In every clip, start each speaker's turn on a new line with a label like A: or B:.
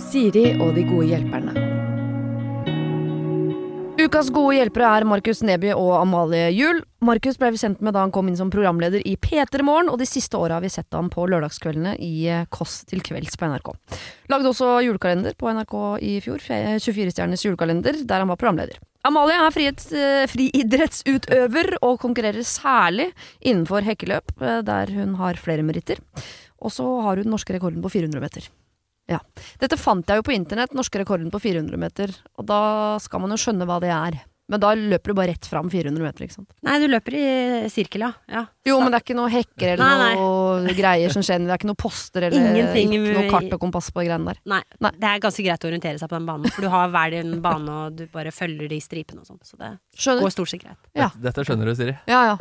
A: Siri og de gode hjelperne. Ukas gode hjelpere er Markus Neby og Amalie Juel. Markus ble vi sendt med da han kom inn som programleder i P3 Morgen, og de siste åra har vi sett ham på lørdagskveldene i eh, Kåss til kvelds på NRK. Lagde også julekalender på NRK i fjor, 24-stjerners julekalender, der han var programleder. Amalie er frihets, eh, friidrettsutøver og konkurrerer særlig innenfor hekkeløp, eh, der hun har flere meritter. Og så har hun den norske rekorden på 400 meter. Ja. Dette fant jeg jo på internett, norske rekorden på 400 meter, og da skal man jo skjønne hva det er. Men da løper du bare rett fram 400 meter, ikke sant.
B: Nei, du løper i sirkel, ja. ja.
A: Jo, men det er ikke noe hekker eller
B: Nei, nei.
A: noe greier som skjer. Det er ikke noe poster eller
B: Ingenting
A: ikke noe kart og kompass på de greiene der.
B: Nei,
A: Nei.
B: det er ganske greit å orientere seg på den banen, for du har hver din bane, og du bare følger de stripene og sånn, så det
A: Skjønner.
B: går stort sett greit.
A: Ja.
C: Dette skjønner du, Siri.
A: Ja, ja.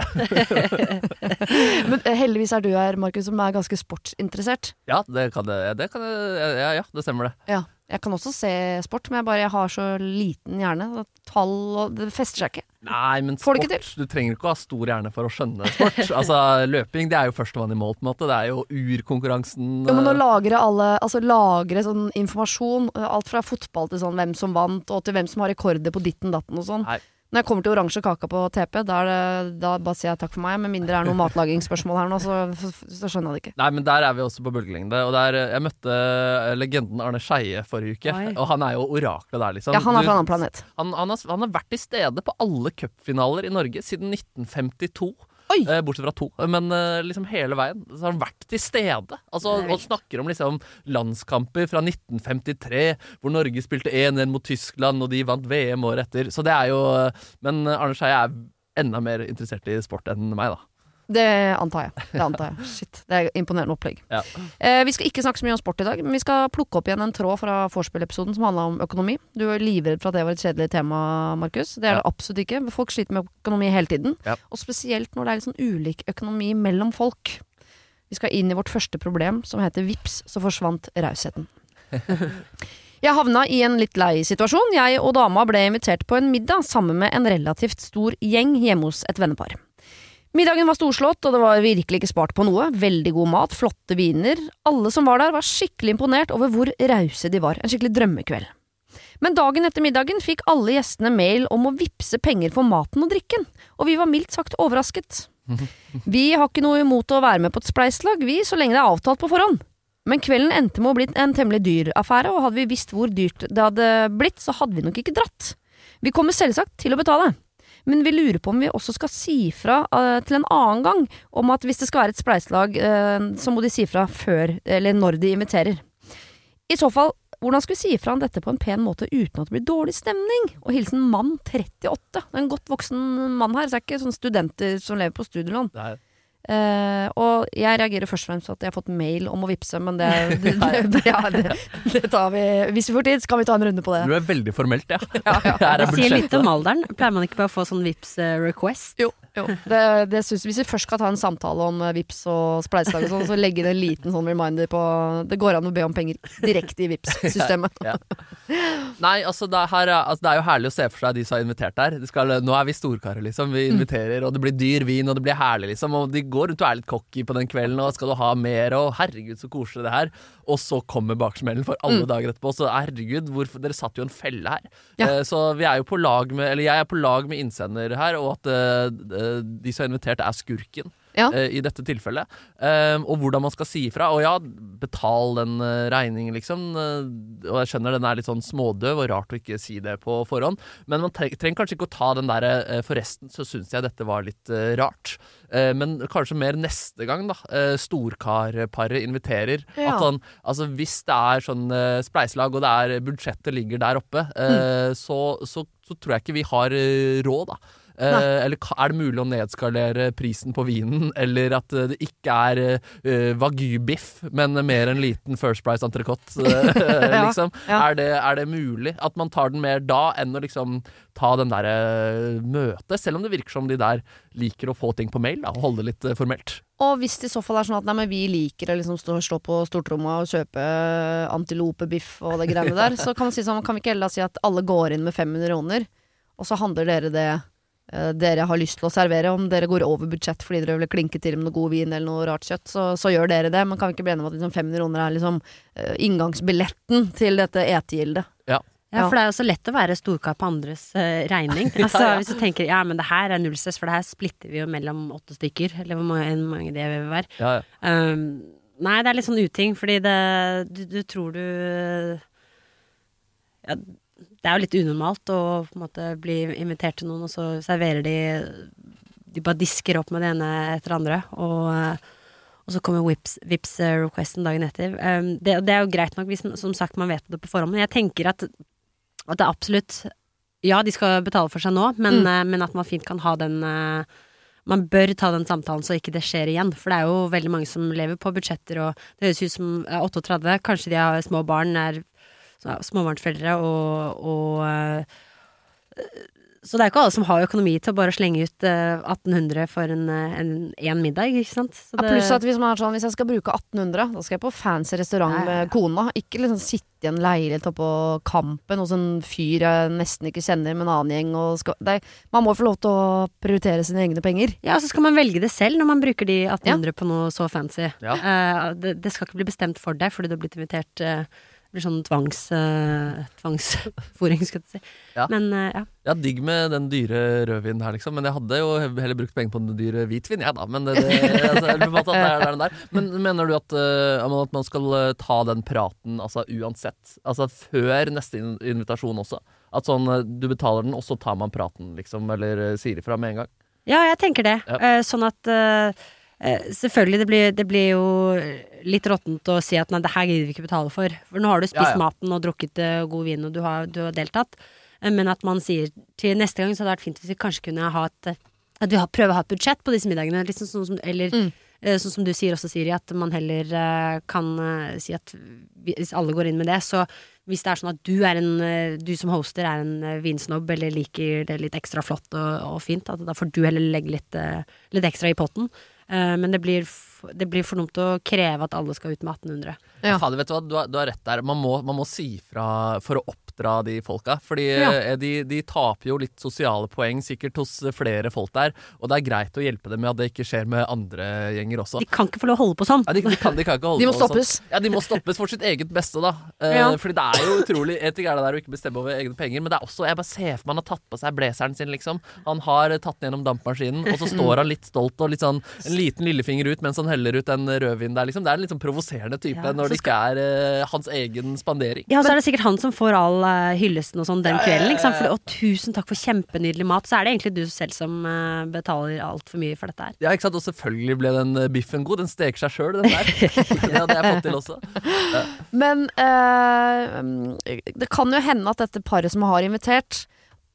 A: men eh, heldigvis er du her, Markus, som er ganske sportsinteressert.
C: Ja, det kan det, det kan det, ja, ja, det stemmer det.
A: Ja. Jeg kan også se sport, men jeg bare jeg har så liten hjerne. Tall og Det fester seg ikke.
C: Nei, men sport, du trenger ikke å ha stor hjerne for å skjønne sport. altså, Løping det er jo førstemann i mål, på en måte. Det er jo urkonkurransen.
A: Jo, men å
C: eh,
A: lagre alle Altså lagre sånn informasjon, eh, alt fra fotball til sånn hvem som vant, og til hvem som har rekorder på ditten datten og sånn.
C: Nei.
A: Når jeg kommer til oransje kaka på TP, da, det, da bare sier jeg takk for meg. Med mindre det er noe matlagingsspørsmål her nå, så, så skjønner jeg det ikke.
C: Nei, men der er vi også på bølgelengde. Og der, eh, jeg møtte eh, legenden Arne Skeie forrige uke,
B: Oi.
C: og han er jo oraklet der, liksom.
A: Ja, han er fra en annen planet.
C: Han, han, har, han har vært til stede på alle cupfinaler i Norge siden 1952.
A: Oi!
C: Eh, bortsett fra to. Men eh, liksom hele veien så har han vært til stede. Altså, og snakker om liksom landskamper fra 1953, hvor Norge spilte 1-1 mot Tyskland, og de vant VM året etter. Så det er jo Men Arne Skeie er enda mer interessert i sport enn meg, da.
A: Det antar jeg. Det antar jeg. Shit, det er imponerende opplegg.
C: Ja.
A: Eh, vi skal ikke snakke så mye om sport i dag, men vi skal plukke opp igjen en tråd fra vorspiel-episoden som handla om økonomi. Du er livredd for at det var et kjedelig tema, Markus. Det er det absolutt ikke. Folk sliter med økonomi hele tiden. Og spesielt når det er litt sånn ulik økonomi mellom folk. Vi skal inn i vårt første problem, som heter Vips, så forsvant rausheten. Jeg havna i en litt lei situasjon. Jeg og dama ble invitert på en middag sammen med en relativt stor gjeng hjemme hos et vennepar. Middagen var storslått, og det var virkelig ikke spart på noe. Veldig god mat, flotte viner. Alle som var der, var skikkelig imponert over hvor rause de var. En skikkelig drømmekveld. Men dagen etter middagen fikk alle gjestene mail om å vippse penger for maten og drikken, og vi var mildt sagt overrasket. Vi har ikke noe imot å være med på et spleiselag, vi, så lenge det er avtalt på forhånd. Men kvelden endte med å bli en temmelig dyr affære, og hadde vi visst hvor dyrt det hadde blitt, så hadde vi nok ikke dratt. Vi kommer selvsagt til å betale. Men vi lurer på om vi også skal si fra uh, til en annen gang om at hvis det skal være et spleiselag, uh, så må de si fra før, eller når de inviterer. I så fall, hvordan skal vi si fra om dette på en pen måte uten at det blir dårlig stemning? Og hilsen mann 38. Det er en godt voksen mann her, så det er ikke sånne studenter som lever på studielån.
C: Det
A: Eh, og jeg reagerer først og fremst på at jeg har fått mail om å vippse, men det, det, det, ja, det, det tar vi Hvis vi får tid, så kan vi ta en runde på det.
C: du er veldig formelt, ja.
A: Ja, ja.
C: Er
B: Det sier litt om alderen. Pleier man ikke bare å få sånn vips eh, request?
A: Jo, jo. Det, det synes, hvis vi først skal ta en samtale om eh, Vips og spleiselag og sånn, så legge inn en liten sånn reminder på Det går an å be om penger direkte i vips systemet
C: Ja. Nei, altså det, er her, er- altså det er jo herlig å se for seg de som har invitert der. Skal, nå er vi storkarer, liksom. Vi inviterer, og det blir dyr vin, og det blir herlig, liksom. Og de går rundt og er litt cocky på den kvelden, og skal du ha mer, og herregud, så koselig det her. Og så kommer baksmellen for alle dager etterpå. Så herregud, hvorfor, dere satt jo en felle her.
A: Ja.
C: Eh, så vi er jo på lag med Eller jeg er på lag med innsender her, og at eh, de som har invitert, er skurken.
A: Ja.
C: eh, i dette tilfellet. Eh, og hvordan man skal si ifra. Og ja, betal den eh, regningen, liksom. Eh, og jeg skjønner den er litt sånn smådøv, og rart å ikke si det på forhånd. Men man tre trenger kanskje ikke å ta den derre eh, Forresten så syns jeg dette var litt eh, rart. Eh, men kanskje mer neste gang, da. Eh, Storkarparet inviterer.
A: Ja.
C: At han, altså Hvis det er sånn eh, spleiselag, og det er budsjettet ligger der oppe, mm. så, så, så tror jeg ikke vi har eh, råd, da. Eh, eller er det mulig å nedskalere prisen på vinen? Eller at eh, det ikke er uh, wagyu-biff, men mer en liten First Price entrecôte,
A: Ja,
C: liksom.
A: ja.
C: Er, det, er det mulig at man tar den mer da, enn å liksom ta den derre møtet? Selv om det virker som de der liker å få ting på mail, da, og holde det litt uh, formelt.
A: Og hvis det i så fall er sånn at nei, men vi liker å liksom stå, stå, på stortromma og kjøpe antilopebiff og det greiene der, så kan man si sånn, kan vi ikke heller si at alle går inn med 500 kroner, og så handler dere det dere har lyst til å servere. Om dere går over budsjett fordi dere vil klinke til med noe god vin eller noe rart kjøtt, så, så gjør dere det. Man kan vi ikke bli enige om at liksom 500 kroner er liksom uh, inngangsbilletten til dette etegildet.
C: Ja.
B: Ja,
A: Ja.
B: for det er jo så lett å være storkar på andres uh, regning. Altså,
C: ja.
B: Hvis du tenker ja, men det her er null stress, for det her splitter vi jo mellom åtte stykker, eller hvor mange, mange det vil være.
C: Ja, ja.
B: Um, nei, det er litt sånn uting, fordi det du, du tror du ja, Det er jo litt unormalt å på en måte bli invitert til noen, og så serverer de De bare disker opp med det ene etter det andre, og, eh, og så kommer Vips, Vips eh, dagen etter. Um, det, det er jo greit nok hvis som sagt man vet det på forhånd, men jeg tenker at, at det er absolutt Ja, de skal betale for seg nå, men,
A: Mm.
B: eh, men at man fint kan ha den man bør ta den samtalen så ikke det skjer igjen. For det er jo veldig mange som lever på budsjetter, og det høres ut som er 38, kanskje de har små barn, er småbarnsforeldre, og, og eh, Så det er ikke alle som har økonomi til å bare slenge ut eh, 1800 for en, eh, en, en middag, ikke sant. Så
A: Ja, pluss at hvis man er sånn, hvis jeg skal bruke 1800, da skal jeg på fancy restaurant
B: Ja, ja, ja.
A: med kona. Ikke liksom sitte i en leilighet oppå Kampen hos en fyr jeg nesten ikke kjenner, med en annen gjeng. Og skal, det er, man må få lov til å prioritere sine egne penger.
B: Ja, så skal man velge det selv når man bruker de 1800 på noe så fancy.
C: Ja.
B: Uh, det, det skal ikke bli bestemt for deg fordi du har blitt invitert eh, Det blir sånn tvangs, uh, tvangsfòring, skal jeg si.
C: Ja.
B: Men uh, ja.
C: Ja, digg med den dyre rødvinen her, liksom. Men jeg hadde jo heller brukt penger på den dyre hvitvin, jeg, da. Men, det, det, altså, det er, er den der. Men mener du at, uh, at man skal eh, ta den praten altså, uansett? Altså før neste in invitasjon også? At sånn eh, du betaler den, og så tar man praten, liksom? Eller eh, sier ifra med en gang?
B: Ja, jeg tenker det. Eh, sånn at eh, eh, Selvfølgelig, det blir, det blir jo litt råttent å si at nei, det her gidder vi ikke betale for. For nå har du spist
C: Ja, ja.
B: maten og drukket eh, god vin, og du har, du har deltatt. Eh, men at man sier til neste gang så hadde det vært fint hvis vi kanskje kunne ha et At vi har, prøver å ha et budsjett på disse middagene. Liksom sånn som, eller
A: Mm.
B: eh, sånn som du sier også, Siri, at man heller kan si at hvis alle går inn med det, så hvis det er sånn at du, er en, du som hoster er en vinsnobb eller liker det litt ekstra flott og, og fint, at da får du heller legge litt, litt ekstra i potten. Men det blir, f- det blir for dumt å kreve at alle skal ut med 1800.
A: Ja.
C: Fader, vet du hva, du har, du har rett der. Man må, man må si fra for å oppdra de folka. Fordi
A: Ja.
C: eh, de, de taper jo litt sosiale poeng sikkert hos flere folk der. Og det er greit å hjelpe dem med at det ikke skjer med andre gjenger også.
B: De kan ikke få lov å holde på sånn.
C: Ja, de, de, kan, de kan ikke holde
A: De må
C: på sånn.
A: stoppes.
C: Ja, de må stoppes for sitt eget beste, da. Eh,
A: Ja.
C: Fordi det er jo utrolig En ting er det der å ikke bestemme over egne penger, men det er også Jeg bare ser for meg han har tatt på seg blazeren sin, liksom. Han har tatt den gjennom dampmaskinen, og så står han litt stolt og litt sånn en liten lillefinger ut mens han heller ut den rødvinen der, liksom. Det er en litt sånn provoserende type
B: Ja,
C: når det ikke er eh, hans egen spandering.
B: Ja, så er det sikkert han som får all eh, hyllesten og sånn den
C: Ja, ja,
B: kvelden.
C: Ja, ja.
B: For, og tusen takk for kjempenydelig mat. Så er det egentlig du selv som uh, betaler altfor mye for dette her.
C: Ja, ikke sant? Og selvfølgelig ble den eh, biffen god. Den steker seg sjøl, den der. Det hadde jeg fått til også.
A: Men eh, det kan jo hende at dette paret som har invitert,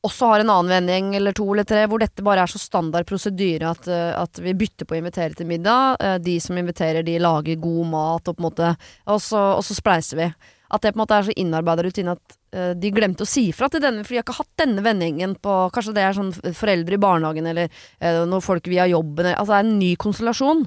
A: også har en annen vending eller to eller tre, hvor dette bare er så standard prosedyre at, eh, at vi bytter på å invitere til middag. Eh, de som inviterer, de lager god mat, og på en måte Og så, og så spleiser vi. At det på en måte er så innarbeida rutine at uh, de glemte å si fra til denne, for de har ikke hatt denne vendingen på Kanskje det er sånn foreldre i barnehagen, eller uh, noen folk via jobben Altså det er en ny konstellasjon.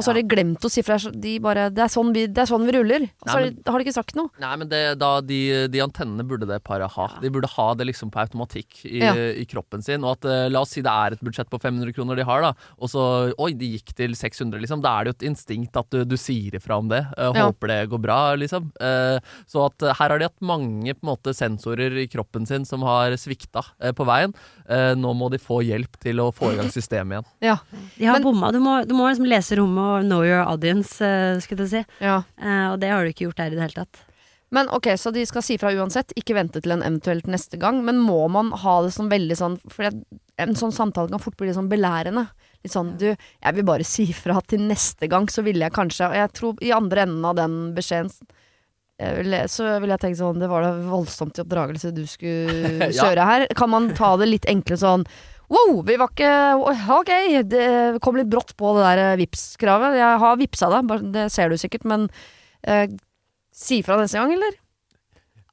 A: Og så har de glemt å si fra. De bare, det, er sånn vi, det er sånn vi ruller. Og så
C: Nei,
A: har, de, har de ikke sagt noe.
C: Nei, men det, da, de, de antennene burde det paret ha. De burde ha det liksom på automatikk i,
A: Ja.
C: i kroppen sin. Og at eh, La oss si det er et budsjett på 500 kroner de har, da og så Oi, de gikk til 600, liksom. Da er det jo et instinkt at du, du sier ifra om det. eh,
A: Ja.
C: Håper det går bra, liksom. Eh, så at her har de hatt mange på en måte sensorer i kroppen sin som har svikta på veien. Eh, nå må de få hjelp til å få i gang systemet igjen.
A: Ja.
B: De har
A: Men-
B: bomma. Du må, du må liksom lese rommet og know your audience, uh, skulle jeg si.
A: ja.
B: Eh, og det har du ikke gjort der i det hele tatt.
A: Men ok, så de skal si fra uansett, ikke vente til en eventuelt neste gang. Men må man ha det som veldig sånn For en sånn samtale kan fort bli litt sånn belærende. Litt sånn du, jeg vil bare si fra til neste gang, så ville jeg kanskje Og jeg tror i andre enden av den beskjeden jeg vil- så vil jeg tenke sånn Det var da voldsomt i oppdragelse du skulle kjøre her. Kan man ta det litt enkle sånn Wow, vi var ikke Ok, det kom litt brått på det der Vipps-kravet. Jeg har vippsa deg, det ser du sikkert, men eh, si fra neste gang, eller?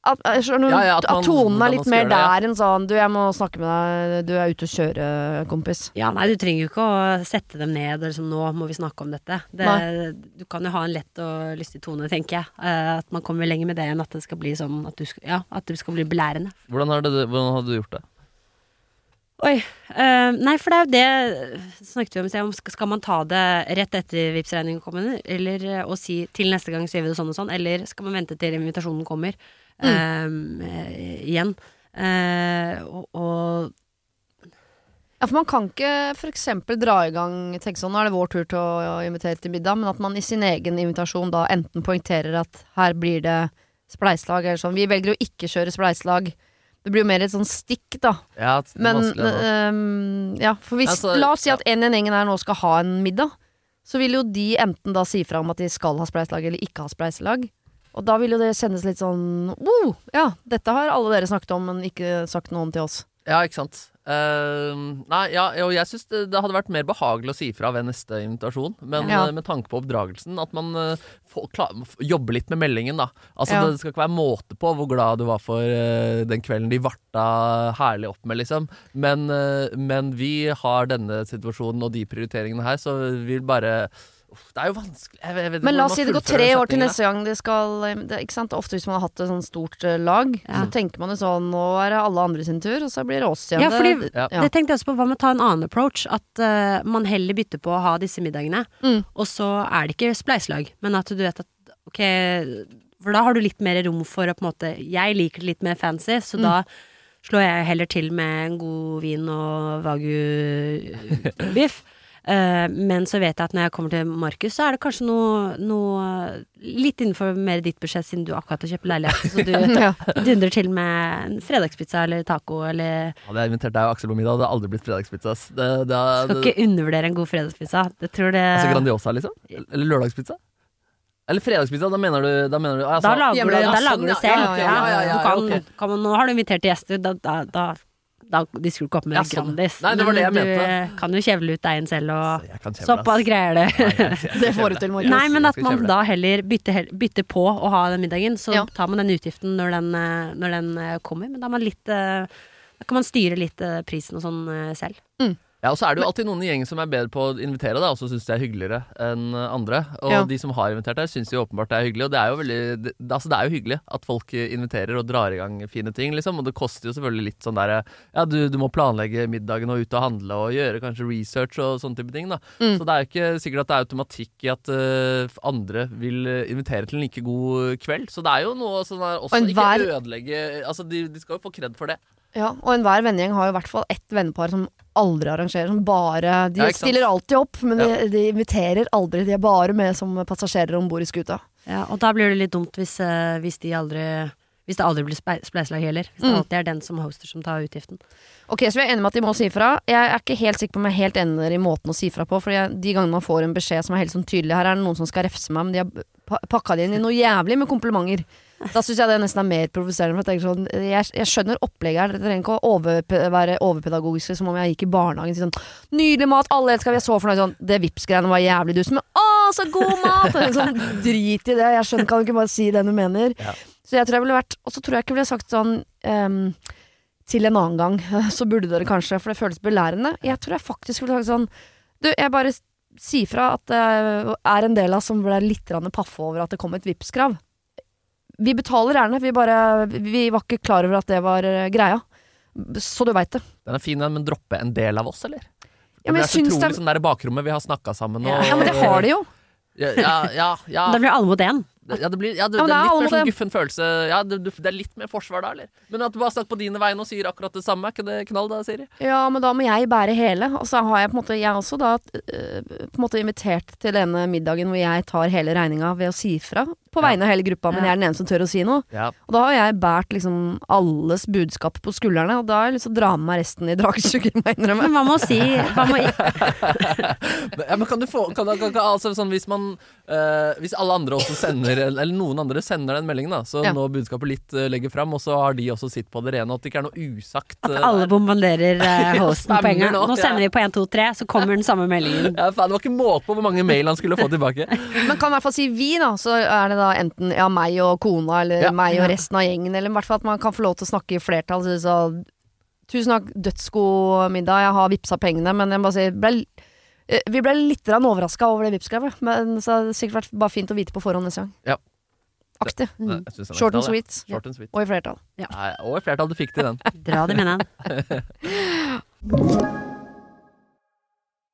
A: At, jeg skjønner,
C: Ja, ja, at
A: at, tonen er litt mer
C: det,
A: der enn sånn Du, jeg må snakke med deg, du er ute å kjøre, kompis.
B: Ja, nei, du trenger jo ikke å sette dem ned og liksom nå må vi snakke om dette. Det, du kan jo ha en lett og lystig tone, tenker jeg. Uh, at man kommer lenger med det enn at det skal bli sånn at du skal, ja, at det skal bli belærende.
C: Hvordan, har det, hvordan har du gjort det?
B: Oi. Uh, nei, for det er jo det snakket vi om i sted. om Skal man ta det rett etter Vipps-regningen kommer, eller og si til neste gang sier vi det sånn og sånn, eller skal man vente til invitasjonen kommer eh, igjen? Uh, og, og
A: Ja, for man kan ikke for eksempel dra i gang tenke sånn, nå er det vår tur til å invitere til middag, men at man i sin egen invitasjon da enten poengterer at her blir det spleiselag, eller sånn. Vi velger å ikke kjøre spleiselag. Det blir jo mer et sånn stikk, da.
C: Ja, det
A: Men
C: vanskelig,
A: ja, for hvis
C: Altså,
A: La oss si at en i den gjengen her nå skal ha en middag. Så vil jo de enten da si fra om at de skal ha spleiselag eller ikke ha spleiselag. Og da vil jo det kjennes litt sånn oh, ja, dette har alle dere snakket om, men ikke sagt noe om til oss.
C: Ja, ikke sant. Eh, nei, ja, og jeg syns det, det hadde vært mer behagelig å si fra ved neste invitasjon. Men
A: Ja.
C: uh, med tanke på oppdragelsen, at man uh, får, klar, jobber litt med meldingen, da. Altså,
A: Ja.
C: Det skal ikke være måte på hvor glad du var for eh, den kvelden de varta herlig opp med, liksom. Men, eh, men vi har denne situasjonen og de prioriteringene her, så vi vil bare Uff, Det er jo vanskelig jeg, vet- jeg vet
A: Men la oss si det går tre år til neste gang de skal det, Ikke sant? Ofte hvis man har hatt et sånn stort eh, lag,
B: Ja.
A: så tenker man jo sånn Nå er det alle andre sin tur, og så blir det oss igjen.
B: Ja, fordi
A: Det-
C: ja.
B: Det tenkte jeg også på. Hva med å ta en annen approach? At uh, man heller bytter på å ha disse middagene,
A: Mm.
B: og så er det ikke spleiselag, men at du vet at ok For da har du litt mer rom for å på en måte Jeg liker det litt mer fancy, så
A: Mm.
B: da slår jeg heller til med en god vin og wagyu-biff. Eh, men så vet jeg at når jeg kommer til Markus, så er det kanskje noe, noe litt innenfor mer ditt budsjett, siden du akkurat har kjøpt leilighet. Så du
A: ja.
B: dundrer til med en fredagspizza eller taco eller
C: Hadde jeg invitert deg og Aksel på middag, hadde det aldri blitt fredagspizza. Det, det,
B: Skal ikke undervurdere en god fredagspizza. Det tror det
C: altså Grandiosa, liksom? Eller lørdagspizza? Eller fredagspizza, da mener du, da mener du
B: Da
C: altså-
B: lager du, da lager du
C: ja.
B: selv.
C: Ja, ja, ja, ja,
B: kan, kan man, nå har du invitert gjester, da, da, da, da disker du ikke opp med
C: Ja, sånn.
B: Grandis.
C: Nei, det var det jeg
B: Men
C: mente.
B: Du kan jo kjevle ut deigen selv, og
C: Jeg
B: såpass greier det.
C: Nei, jeg- jeg- jeg
A: Det får du til, Markus.
B: Nei, men at man da heller bytter, bytter på å ha den middagen, så
A: Ja.
B: tar man den utgiften når den, eh, når den eh, kommer. Men da, man litt, eh, da kan man styre litt eh, prisen og sånn selv. selv.
C: Ja, og så er det jo alltid noen i gjengen som er bedre på å invitere, da, og som syns det er hyggeligere enn andre. Og
A: Ja.
C: de som har invitert deg, syns jo åpenbart det er hyggelig. Og det er jo veldig det, altså det er jo hyggelig at folk inviterer og drar i gang fine ting, liksom. Og det koster jo selvfølgelig litt sånn derre Ja, du, du må planlegge middagen og ut og handle og gjøre kanskje research og sånne type ting, da.
A: Mm.
C: Så det er jo ikke sikkert at det er automatikk i at uh, andre vil invitere til en like god kveld. Så det er jo noe sånn der også
A: Og
C: ikke ødelegge Altså, de, de skal jo få kred for det.
A: Ja, og enhver vennegjeng har jo i hvert fall ett vennepar som aldri arrangerer. Som bare De
C: Ja,
A: stiller alltid opp, men
C: Ja.
A: de, de inviterer aldri. De er bare med som passasjerer om bord i skuta.
B: Ja, og da blir det litt dumt hvis, eh, hvis de aldri hvis det aldri blir spleiselag heller. Hvis det
A: Mm.
B: alltid er den som hoster som tar utgiften.
A: Ok, så vi er enige med at de må si fra. Jeg er ikke helt sikker på om jeg er helt enig i måten å si fra på. For de gangene man får en beskjed som er helt sånn tydelig Her er det noen som skal refse meg, men de har pa- pakka det inn i noe jævlig med komplimenter. Da syns jeg det nesten er mer provoserende. For jeg, tenker sånn, jeg, jeg skjønner opplegget her. Dere trenger ikke å overpe være overpedagogiske som om jeg gikk i barnehagen. Sånn, Nydelig mat, alle elsker, vi er så fornøyd. Sånn, det Vipps-greiene var jævlig dust, men å, så god mat! Sånn, drit i det. Jeg skjønner, kan du ikke bare si det du mener?
C: Ja.
A: Så jeg tror jeg ville vært Og så tror jeg ikke ville sagt sånn um, til en annen gang, så burde dere kanskje, for det føles belærende. Jeg tror jeg faktisk ville sagt sånn Du, jeg bare sier fra at det er en del av oss som ble litt paffe over at det kom et Vipps-krav. Vi betaler gjerne, vi bare Vi var ikke klar over at det var eh, greia. Så du veit det.
C: Den er fin, den, men droppe en del av oss, eller?
A: Ja, men
C: det
A: jeg
C: er så
A: syns
C: utrolig
A: det
C: sånn der bakrommet, vi har snakka sammen og
A: Ja, men det har de jo.
C: Ja, ja, ja.
B: Da blir alle mot én.
C: Ja, det, blir, ja, det,
A: Ja,
C: det
A: det er
C: er litt mer sånn
A: en.
C: guffen følelse. Ja, det, det er litt mer forsvar da, eller? Men at du bare snakker på dine vegne og sier akkurat det samme, er ikke det knall da, Siri?
A: Ja, men da må jeg bære hele. Og så har jeg på en måte Jeg også da øh, på en måte invitert til denne middagen hvor jeg tar hele regninga ved å si fra på vegne av hele gruppa, men jeg er den eneste som tør å si noe.
C: Ja.
A: Og da har jeg båret liksom alles budskap på skuldrene, og da har jeg lyst til å dra med meg resten i dragsuget, må jeg innrømme.
B: Men hva med å si hva med,
C: Ja, men kan du få kan, kan, kan, altså, sånn, Hvis man uh, Hvis alle andre også sender Eller noen andre sender den meldingen, da så
A: Ja.
C: nå budskapet litt uh, legger fram, og så har de også sitt på det rene, og at det ikke er noe usagt.
B: At
C: eh,
B: alle bombarderer eh, hosten på en gang.
C: nå,
B: Nå sender
C: ja.
B: de på 1, 2, 3, så kommer den samme meldingen.
C: ja, faen, det var ikke måte på hvor mange mail han skulle få tilbake.
A: Men kan i hvert fall si vi, da. Så er det da enten ja, meg og kona, eller
C: Ja.
A: meg og resten av gjengen, eller i hvert fall at man kan få lov til å snakke i flertall. Så, så, tusen takk, dødsgod middag, jeg har vippsa pengene, men jeg må bare si ble, eh, vi ble litt overraska over det Vipps-skrevet, men så har det sikkert vært bare fint å vite på forhånd neste gang.
C: Ja.
A: Aktig.
C: Er
A: Short and sweet.
C: Short and sweet.
A: Og i flertall.
C: Nei, og i flertall, du fikk til den.
B: Dra det med den.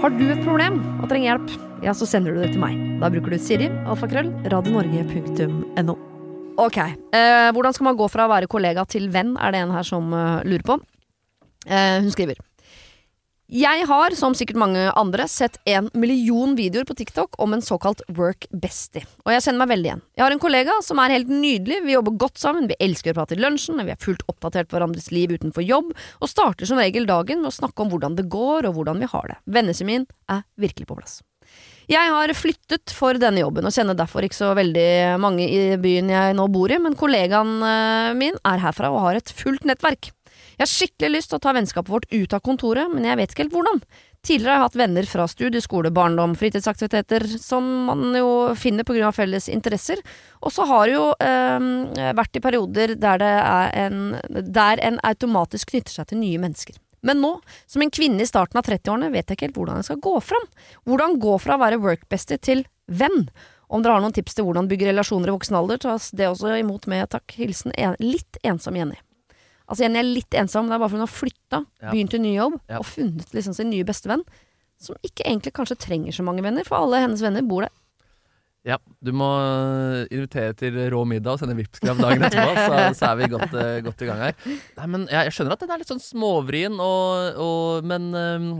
A: Har du et problem og trenger hjelp, ja, så sender du det til meg. Da bruker du Siri, alfakrøll, radionorge.no. Ok, eh, hvordan skal man gå fra å være kollega til venn, er det en her som uh, lurer på. Eh, hun skriver Jeg har, som sikkert mange andre, sett en million videoer på TikTok om en såkalt work bestie, og jeg kjenner meg veldig igjen. Jeg har en kollega som er helt nydelig, vi jobber godt sammen, vi elsker å prate i lunsjen, vi er fullt oppdatert på hverandres liv utenfor jobb, og starter som regel dagen med å snakke om hvordan det går og hvordan vi har det. Vennekjemien er virkelig på plass. Jeg har flyttet for denne jobben, og kjenner derfor ikke så veldig mange i byen jeg nå bor i, men kollegaen eh, min er herfra og har et fullt nettverk. Jeg har skikkelig lyst til å ta vennskapet vårt ut av kontoret, men jeg vet ikke helt hvordan. Tidligere har jeg hatt venner fra studie, skole, barndom, fritidsaktiviteter, som man jo finner på grunn av felles interesser, og så har det jo eh, vært i perioder der, er en, der en automatisk knytter seg til nye mennesker. Men nå, som en kvinne i starten av 30-årene, vet jeg ikke helt hvordan jeg skal gå fram. Hvordan gå fra å være workbestie til venn? Om dere har noen tips til hvordan bygge relasjoner i voksen alder, tas det også imot med takk. Hilsen en, litt ensom Jenny. Altså Jenny er litt ensom, det er bare fordi hun har flytta,
C: Ja.
A: begynt i ny jobb,
C: Ja.
A: og funnet liksom sin nye bestevenn. Som ikke egentlig kanskje trenger så mange venner, for alle hennes venner bor der.
C: Ja, du må øh, invitere til rå middag og sende Vipps-krav dagen etterpå, så, så er vi godt, øh, godt i gang her. Nei, men jeg, jeg skjønner at den er litt sånn småvrien, og, og, men øh,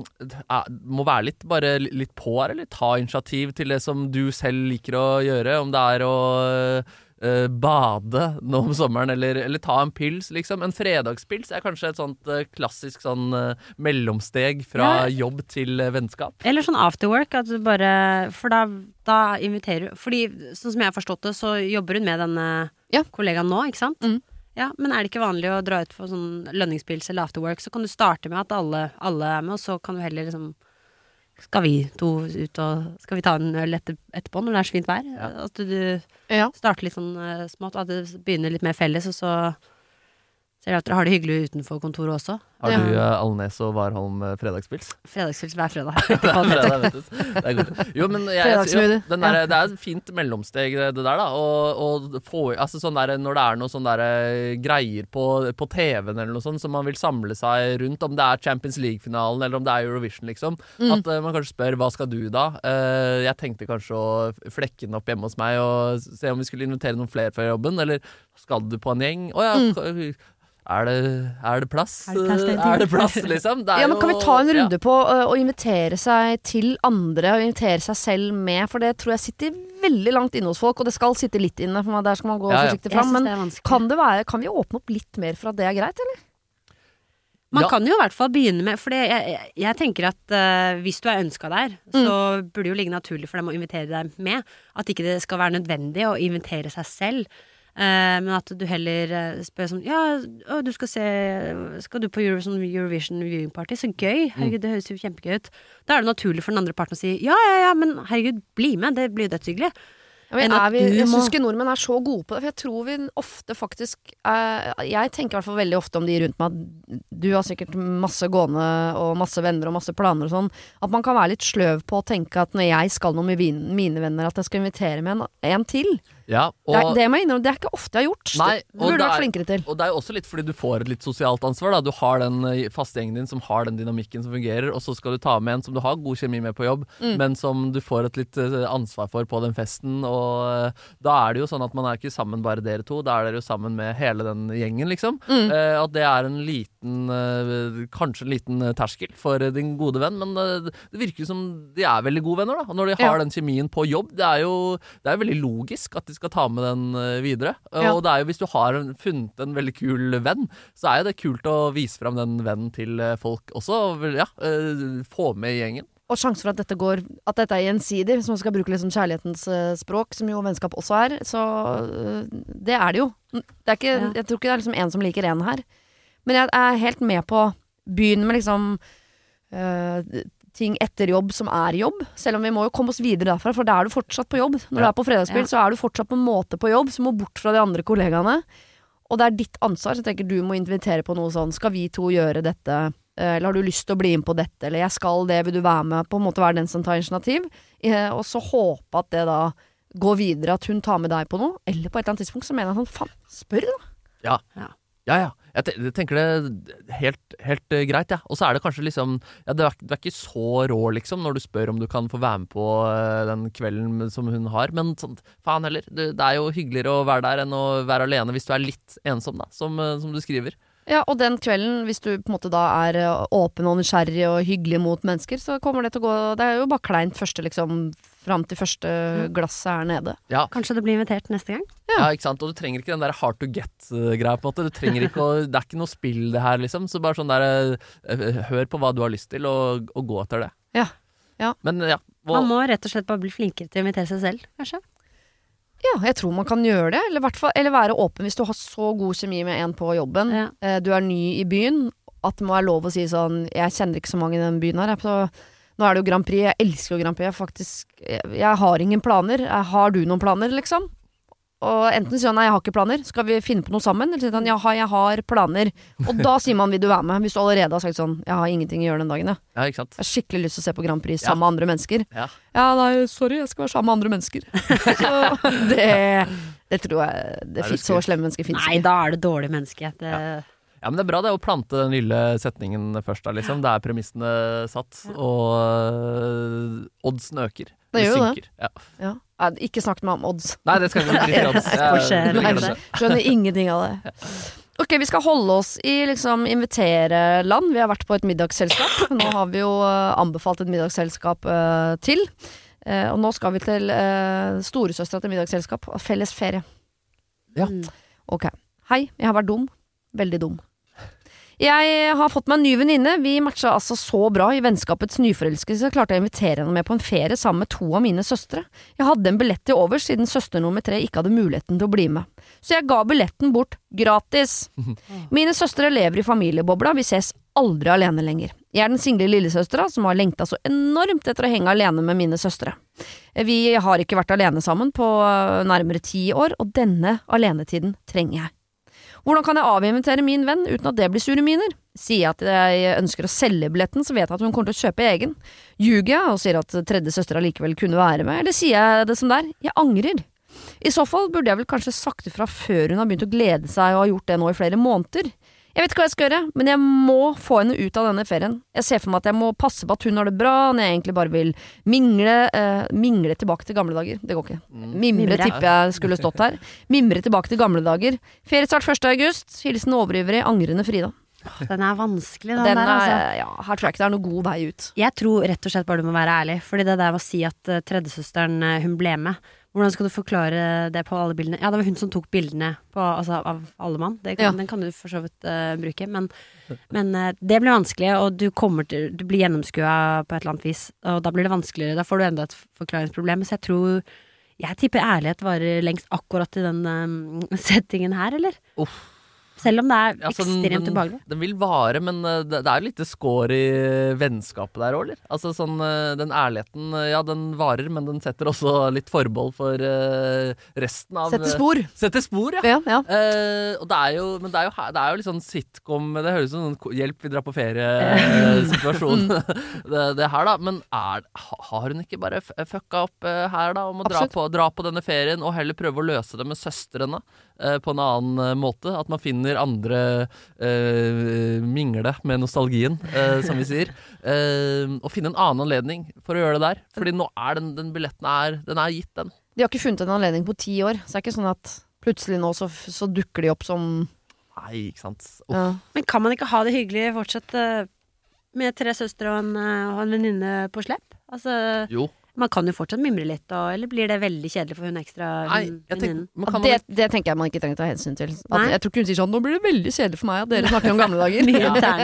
C: må være litt, bare litt på her, eller ta initiativ til det som du selv liker å gjøre, om det er å øh, bade nå om sommeren, eller, eller ta en pils, liksom. En fredagspils er kanskje et sånt øh, klassisk sånn øh, mellomsteg fra
B: Ja.
C: jobb til vennskap.
B: Eller sånn afterwork, at du bare For da, da inviterer du Fordi sånn som jeg har forstått det, så jobber hun med denne
A: Ja.
B: kollegaen nå, ikke sant?
A: Mm.
B: Ja, Men er det ikke vanlig å dra ut for sånn lønningspils eller afterwork, så kan du starte med at alle, alle er med, og så kan du heller liksom skal vi to ut og Skal vi ta en øl etter, etterpå når det er så fint vær? At du
A: Ja.
B: starter litt sånn eh, smått, at det begynner litt mer felles, og så Ser at dere har det hyggelig utenfor kontoret også.
C: Har du ja. Alnes og Warholm eh, fredagspils?
B: Fredagspils hver fredag.
C: Fredag, det. Jo, men jeg, jo, den der, det er et fint mellomsteg, det der, da. Og, og få, altså, sånn der, når det er noe sånn eh, greier på, på TV-en eller noe sånt som man vil samle seg rundt, om det er Champions League-finalen eller om det er Eurovision, liksom.
A: Mm.
C: At uh, man kanskje spør hva skal du da? Uh, jeg tenkte kanskje å flekke den opp hjemme hos meg og se om vi skulle invitere noen flere fra jobben. Eller skal du på en gjeng? Å ja.
A: Mm.
C: Er det, er det plass?
B: Er det plass
C: Er det plass, liksom? Det er
A: Ja, men Kan vi ta en
C: ja.
A: runde på ø, å invitere seg til andre, og invitere seg selv med? For det tror jeg sitter veldig langt inne hos folk, og det skal sitte litt inne, for der skal man gå
C: Ja, ja.
A: forsiktig fram. Men
B: det
A: kan, det være, kan vi åpne opp litt mer for at det er greit, eller?
B: Man
C: Ja.
B: kan jo i hvert fall begynne med For jeg, jeg, jeg tenker at uh, hvis du er ønska der, så burde det jo ligge naturlig for dem å invitere deg med. At ikke det skal være nødvendig å invitere seg selv. Eh, men at du heller eh, spør sånn Ja, å, du skal se Skal du på Euro, sånn Eurovision viewing party? Så gøy! Herregud, det høres jo kjempegøy ut. Da er det naturlig for den andre parten å si ja, ja, ja, men herregud, bli med! Det blir jo dødshyggelig.
A: Ja, vi, jeg syns ikke nordmenn er så gode på det. For jeg tror vi ofte faktisk eh, Jeg tenker i hvert fall veldig ofte om de rundt meg at du har sikkert masse gående og masse venner og masse planer og sånn. At man kan være litt sløv på å tenke at når jeg skal noe med mine venner, at jeg skal invitere med en, en til.
C: Ja,
A: Det, er,
C: og,
A: det må jeg innrømme, det er ikke ofte jeg har gjort.
C: Nei,
A: det burde du vært
C: er-
A: flinkere til.
C: og det er jo også litt fordi du får et litt sosialt ansvar. Da. Du har den eh, faste gjengen din som har den dynamikken som fungerer, og så skal du ta med en som du har god kjemi med på jobb,
A: Mm.
C: men som du får et litt eh, ansvar for på den festen. Og eh, da er det jo sånn at man er ikke sammen bare dere to, da er dere jo sammen med hele den gjengen, liksom.
A: Mm.
C: Eh, at det er en liten Kanskje en liten terskel for din gode venn, men det virker som de er veldig gode venner, da. Og når de har
A: Ja.
C: den kjemien på jobb, det er jo det er veldig logisk at de skal ta med den eh, videre. Eh,
A: Ja.
C: Og det er jo hvis du har funnet en veldig kul venn, så er jo det kult å vise fram den vennen til eh, folk også. Ja, få med gjengen.
A: Og sjansen for at dette, går, at dette er gjensidig, hvis man skal bruke liksom kjærlighetens språk, som jo vennskap også er, så det er det jo. Det er ikke,
B: Ja.
A: Jeg tror ikke det er liksom en som liker en her. Men jeg er helt med på Begynn med liksom eh, ting etter jobb som er jobb. Selv om vi må jo komme oss videre derfra, for da er du fortsatt på jobb. Når du er på fredagsspill,
B: Ja.
A: så er du fortsatt på en måte på jobb, som må bort fra de andre kollegaene. Og det er ditt ansvar, så jeg tenker du må invitere på noe sånn Skal vi to gjøre dette? Eh, Eller har du lyst til å bli med på dette? Eller jeg skal det, vil du være med? På en måte være den som tar initiativ. Eh, Og så håpe at det da går videre, at hun tar med deg på noe. Eller på et eller annet tidspunkt så mener jeg sånn, faen, spør da.
C: Ja, ja. ja. te- jeg tenker det helt, helt eh, greit, jeg. Ja. Og så er det kanskje liksom ja, du, er, er ikke så rå, liksom, når du spør om du kan få være med på eh, den kvelden som hun har. Men sånn, faen heller. Det, det er jo hyggeligere å være der enn å være alene hvis du er litt ensom, da, som, eh, som du skriver.
A: Ja, og den kvelden, hvis du på en måte da er åpen og nysgjerrig og hyggelig mot mennesker, så kommer det til å gå Det er jo bare kleint første, liksom, fram til første glasset er nede.
C: Ja,
B: Kanskje du blir invitert neste gang?
C: Ja. ikke sant? Og du trenger ikke den der hard to get-greia. på en måte Du trenger ikke å, Det er ikke noe spill, det her, liksom. Så bare sånn der eh, Hør på hva du har lyst til, og, og gå etter det.
A: Ja. Ja.
C: Men ja.
B: Man må rett og slett bare bli flinkere til å invitere seg selv, kanskje.
A: Ja, jeg tror man kan gjøre det. Eller, eller være åpen hvis du har så god kjemi med en på jobben.
B: Ja.
A: Eh, du er ny i byen. At det må være lov å si sånn Jeg kjenner ikke så mange i den byen her. jeg, Så nå er det jo Grand Prix. Jeg elsker jo Grand Prix. Jeg, faktisk, jeg, jeg har ingen planer. Jeg, har du noen planer, liksom? Og enten sier han nei, jeg har ikke planer. Skal vi finne på noe sammen? Eller sier han jaha, jeg har planer. Og da sier man vil du være med? Hvis du allerede har sagt sånn jeg har ingenting å gjøre den dagen, jeg.
C: ja, ikke sant?
A: Jeg har skikkelig lyst til å se på Grand Prix
C: Ja.
A: sammen med andre mennesker.
C: Ja.
A: Ja, nei, sorry, jeg skal være sammen med andre mennesker. Så det, det tror jeg det
C: det
A: finnes Så slemme mennesker fins
B: Nei, da er det dårlig menneske. Det,
C: Ja, men det er bra det å plante den lille setningen først da, liksom. Det er premissene satt, og øh, oddsen øker.
A: Det gjør jo det.
C: Ja.
A: Ja. Nei, ikke snakk med om odds.
C: Nei, det skal vi ikke det.
A: skjønner ingenting av det. Ok, vi skal holde oss i liksom invitere-land. Vi har vært på et middagsselskap. Nå har vi jo eh, anbefalt et middagsselskap uh, til. Uh, og nå skal vi til uh, storesøstera til middagsselskap. Felles ferie.
C: Ja.
A: Ok. Hei, jeg har vært dum. Veldig dum. Jeg har fått meg en ny venninne. Vi matcha altså så bra i vennskapets nyforelskelse. Jeg klarte å invitere henne med på en ferie sammen med to av mine søstre. Jeg hadde en billett til overs siden søster nummer tre ikke hadde muligheten til å bli med. Så jeg ga billetten bort gratis. Mine søstre lever i familiebobla, vi ses aldri alene lenger. Jeg er den single lillesøstera som har lengta så enormt etter å henge alene med mine søstre. Vi har ikke vært alene sammen på øh, nærmere ti år, og denne alenetiden trenger jeg. Hvordan kan jeg avinvitere min venn uten at det blir sure miner? Sier jeg at jeg ønsker å selge billetten, så vet jeg at hun kommer til å kjøpe egen. Ljuger jeg og sier at tredje søster allikevel kunne være med, eller sier jeg det som det er? Jeg angrer. I så fall burde jeg vel kanskje sagt ifra før hun har begynt å glede seg og har gjort det nå i flere måneder. Jeg vet ikke hva jeg skal gjøre, men jeg må få henne ut av denne ferien. Jeg ser for meg at jeg må passe på at hun har det bra, når jeg egentlig bare vil mingle, eh, mingle tilbake til gamle dager. Det går ikke. Mimre,
B: Mimre.
A: tipper jeg skulle stått her. Mimre tilbake til gamle dager. Feriestart 1. august. Hilsen overivrig, angrende Frida.
B: Den er vanskelig, den,
A: Den
B: der, altså.
A: er, ja, her tror jeg ikke det er noen god vei ut.
B: Jeg tror rett og slett bare du må være ærlig. Fordi det der med å si at uh, tredjesøsteren eh, hun ble med Hvordan skal du forklare det på alle bildene? Ja, det var hun som tok bildene på, altså, av alle mann. Det kan,
A: Ja.
B: Den kan du for så vidt uh, bruke. Men, men uh, det blir vanskelig, og du, til, du blir gjennomskua på et eller annet vis. Og da blir det vanskeligere. Da får du enda et forklaringsproblem. Så jeg tror Jeg tipper ærlighet varer lengst akkurat i den um, settingen her, eller?
C: Uff.
B: Selv om det er
C: Altså,
B: ekstremt
C: den-
B: ubehagelig.
C: Den vil vare, men eh, det, det er jo lite skår i vennskapet der òg, eller? Altså sånn eh, Den ærligheten, eh, ja, den varer, men den setter også litt forbehold for uh, resten av
A: Sette spor.
C: Setter spor, ja.
A: Ja, ja.
C: Uh, og det er jo, men det er jo, det er jo litt sånn sitcom Det høres ut som sånn hjelp, vi drar på ferie-situasjon. det, det her, da. Men er, har hun ikke bare fucka opp her, da? Om å dra på, dra på denne ferien og heller prøve å løse det med søstrene på en annen eh, måte? At man finner andre uh, mingle med nostalgien, uh, som vi sier. Uh, og finne en annen anledning for å gjøre det der. Fordi nå er den, den billetten er, den er gitt, den.
A: De har ikke funnet en anledning på ti år, så det er ikke sånn at plutselig nå så, så dukker de opp som
C: Nei, ikke sant. Uff.
A: ja.
B: Men kan man ikke ha det hyggelig fortsatt eh, med tre søstre og en, eh, og en venninne på slepp? Altså,
C: Jo.
B: Man kan jo fortsatt mimre litt, og, eller blir det veldig kjedelig for hun ekstra
C: Nei,
B: venninnen?
C: man
A: Ja,
C: kan
A: det, det tenker jeg man ikke trenger å ta hensyn til. At, jeg tror ikke hun sier sånn 'nå blir det veldig kjedelig for meg at dere snakker om gamle dager'.
B: Mye.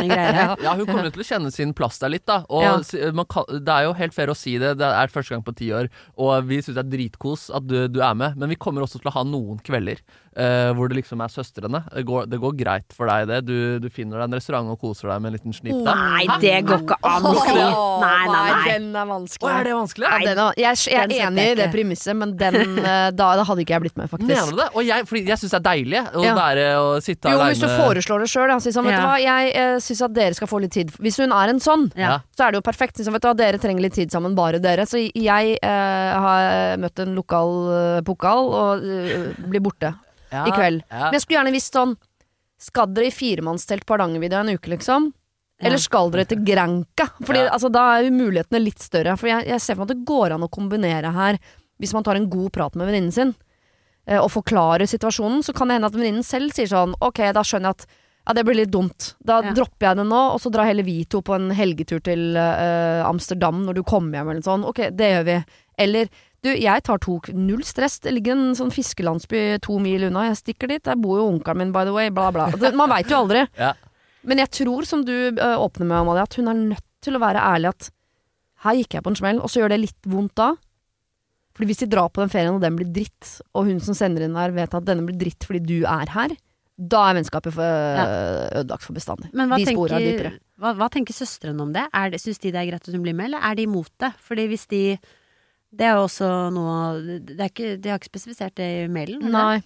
A: Ja.
C: Ja, hun kommer jo til å kjenne sin plass der litt, da. Og
A: Ja.
C: man kan, det er jo helt fair å si det, det er første gang på ti år, og vi syns det er dritkos at du, du er med, men vi kommer også til å ha noen kvelder uh, hvor det liksom er søstrene. Det går, det går greit for deg, det. Du, du finner deg en restaurant og koser deg med en liten snipp der.
B: Nei, det går ikke an å si! Nei, nei, nei.
A: Den er vanskelig.
C: Å, er det vanskelig?
A: Ja, den jeg, jeg er enig
B: jeg
A: i det premisset, men den, eh, da, da hadde ikke jeg blitt med, faktisk.
C: Mener du det? Og jeg, fordi jeg syns det er deilig å
A: Ja.
C: være og sitte
A: Jo, hvis du foreslår det sjøl. Si sånn, vet du hva, jeg eh, syns at dere skal få litt tid. Hvis hun er en sånn,
B: Ja.
A: så er det jo perfekt. Liksom, vet du hva, dere trenger litt tid sammen, bare dere. Så jeg eh, har møtt en lokal uh, pokal og uh, blir borte
C: ja,
A: i kveld. Men jeg skulle gjerne visst sånn Skal dere i firemannstelt på Hardangervidda en uke, liksom? Eller skal dere til Granca? Fordi
C: Ja.
A: altså, Da er jo mulighetene litt større. For jeg, jeg ser for meg at det går an å kombinere her, hvis man tar en god prat med venninnen sin, eh, og forklarer situasjonen, så kan det hende at venninnen selv sier sånn Ok, da skjønner jeg at ja, det blir litt dumt. Da
B: Ja.
A: dropper jeg det nå, og så drar heller vi to på en helgetur til uh, Amsterdam når du kommer hjem, eller noe sånt. Ok, det gjør vi. Eller du, jeg tar to Null stress. Det ligger en sånn fiskelandsby to mil unna. Jeg stikker dit. Der bor jo onkelen min, by the way. Bla, bla. Man veit jo aldri.
C: Ja.
A: Men jeg tror, som du øh, åpner med, Amalie, at hun er nødt til å være ærlig at her gikk jeg på en smell, og så gjør det litt vondt da. Fordi hvis de drar på den ferien, og den blir dritt, og hun som sender inn der vet at denne blir dritt fordi du er her, da er vennskapet for, ja. ødelagt for bestandig.
B: Men hva
A: de tenker, er dypere.
B: hva, hva tenker søstrene om det? Er det Syns de det er greit at hun blir med, eller er de imot det? Fordi hvis de Det er jo også noe det er ikke, De har ikke spesifisert det i mailen? Eller?
A: Nei,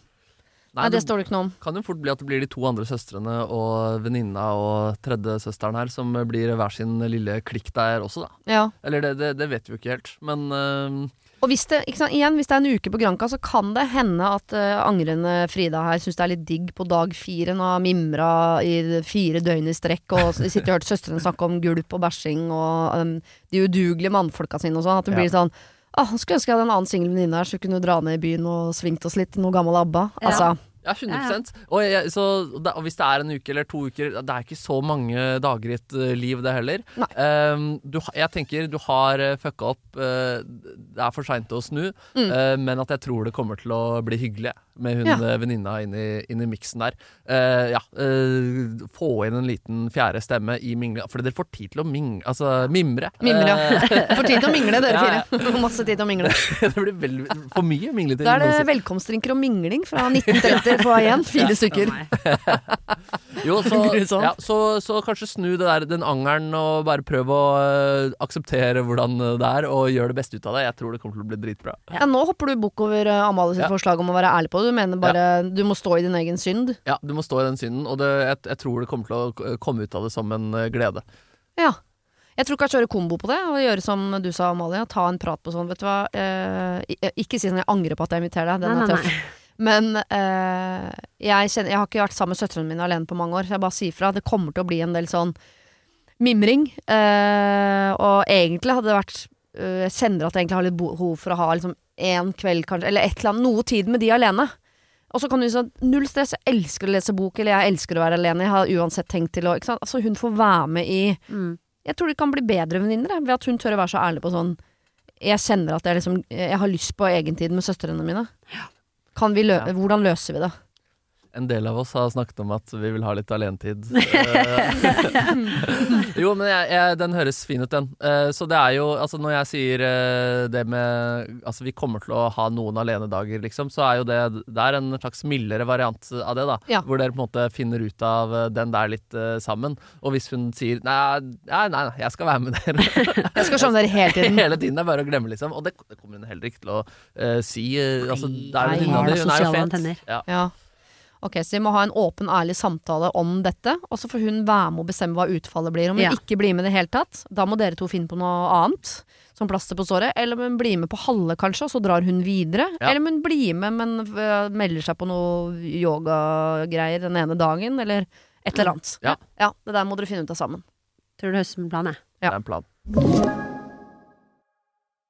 C: Nei,
A: det
C: det
A: står det ikke noe om.
C: kan jo fort bli at det blir de to andre søstrene og venninna og tredjesøsteren her som blir hver sin lille klikk der også, da.
A: Ja.
C: Eller det, det, det vet vi jo ikke helt, men uh...
A: Og hvis det, sant, igjen, hvis det er en uke på Granka, så kan det hende at uh, angrende Frida her syns det er litt digg på dag fire. Nå har mimra i fire døgn i strekk og sitter og hørt søstrene snakke om gulp og bæsjing og um, de udugelige mannfolka sine og sånn. At det
C: Ja.
A: blir sånn Åh, skulle ønske jeg hadde en annen singel venninne her, så vi kunne dra ned i byen og svingt oss litt. Noe gammel ABBA.
B: Ja.
A: Altså,
C: Ja, 100% og, jeg, så, da- og hvis det er en uke eller to uker Det er ikke så mange dager i et eh, liv, det heller. Ehm, du, jeg tenker du har uh, fucka opp. Uh, det er for seint å snu,
A: Mm.
C: uh, men at jeg tror det kommer til å bli hyggelig med hun
A: Ja.
C: eh, venninna inn i, inn i miksen der. Uh, ja, uh, få inn en liten fjerde stemme i mingla. For dere får tid til å ming, altså, mimre.
A: mimre, ja. Får tid til å mingle, dere
C: Ja,
A: fire. Masse tid til å mingle.
C: det blir vel, for mye mingletid.
A: Da er det velkomstdrinker og mingling fra 1930 på igjen. Fire stykker.
C: Jo, så, ja, så, så kanskje snu det der, den angeren og bare prøv å uh, akseptere hvordan det er, og gjør det beste ut av det. Jeg tror det kommer til å bli dritbra.
A: Ja, nå hopper du bukk over uh, Amalie sitt
C: Ja.
A: forslag om å være ærlig på på. Du mener bare du må stå i din egen synd?
C: Ja, du må stå i den synden, og det, jeg, jeg tror det kommer til å komme ut av det som en eh, glede.
A: Ja. Jeg tror kanskje gjøre kombo på det, og gjøre som du sa, Amalie. Ta en prat på sånn, vet du hva. Eh, ikke si sånn 'jeg angrer på at jeg inviterer deg', den
B: Nei,
A: er
B: nei,
A: tøff.
B: nei.
A: Men eh, jeg, kjenner, jeg har ikke vært sammen med søstrene mine alene på mange år, så jeg bare sier fra. Det kommer til å bli en del sånn mimring. Eh, og egentlig hadde det vært eh, Jeg kjenner at jeg egentlig har litt behov for å ha liksom en kveld, kanskje, eller et eller annet, noe tid med de alene. Og så kan du si at Null stress, jeg elsker å lese bok, eller jeg elsker å være alene. Jeg har uansett tenkt til å ikke sant? Altså, hun får være med i
B: Mm.
A: Jeg tror de kan bli bedre venninner ved at hun tør å være så ærlig på sånn Jeg kjenner at jeg liksom Jeg har lyst på egentid med søstrene mine. Kan vi lø
C: Ja.
A: Hvordan løser vi det?
C: En del av oss har snakket om at vi vil ha litt alenetid. Eh, jo, men jeg, jeg, den høres fin ut, den. Eh, så det er jo Altså, når jeg sier eh, det med Altså, vi kommer til å ha noen alenedager, liksom, så er jo det Det er en slags mildere variant av det, da.
A: Ja.
C: Hvor dere på en måte finner ut av den der litt uh, sammen. Og hvis hun sier nei, nei, nei, nei, jeg skal være med dere
A: Jeg skal skjønne dere hele tiden.
C: hele tiden, det er bare å glemme, liksom. Og det, det kommer hun heller ikke til å uh, si. Uh, altså, det er
B: Nei,
C: venninna di, hun er jo
B: antenner.
C: Ja.
A: Ja. Ok, Så vi må ha en åpen, ærlig samtale om dette, og så får hun være med å bestemme hva utfallet blir. Om hun
B: Ja.
A: ikke blir med i det hele tatt, da må dere to finne på noe annet. Som plaster på såret. Eller om hun blir med på halve, kanskje, og så drar hun videre.
C: Ja.
A: Eller om hun blir med, men øh, melder seg på noe yogagreier den ene dagen, eller et eller annet.
C: Ja.
A: ja, Det der må dere finne ut av sammen.
B: Tror det høres ut som en plan, jeg.
C: Det er en plan.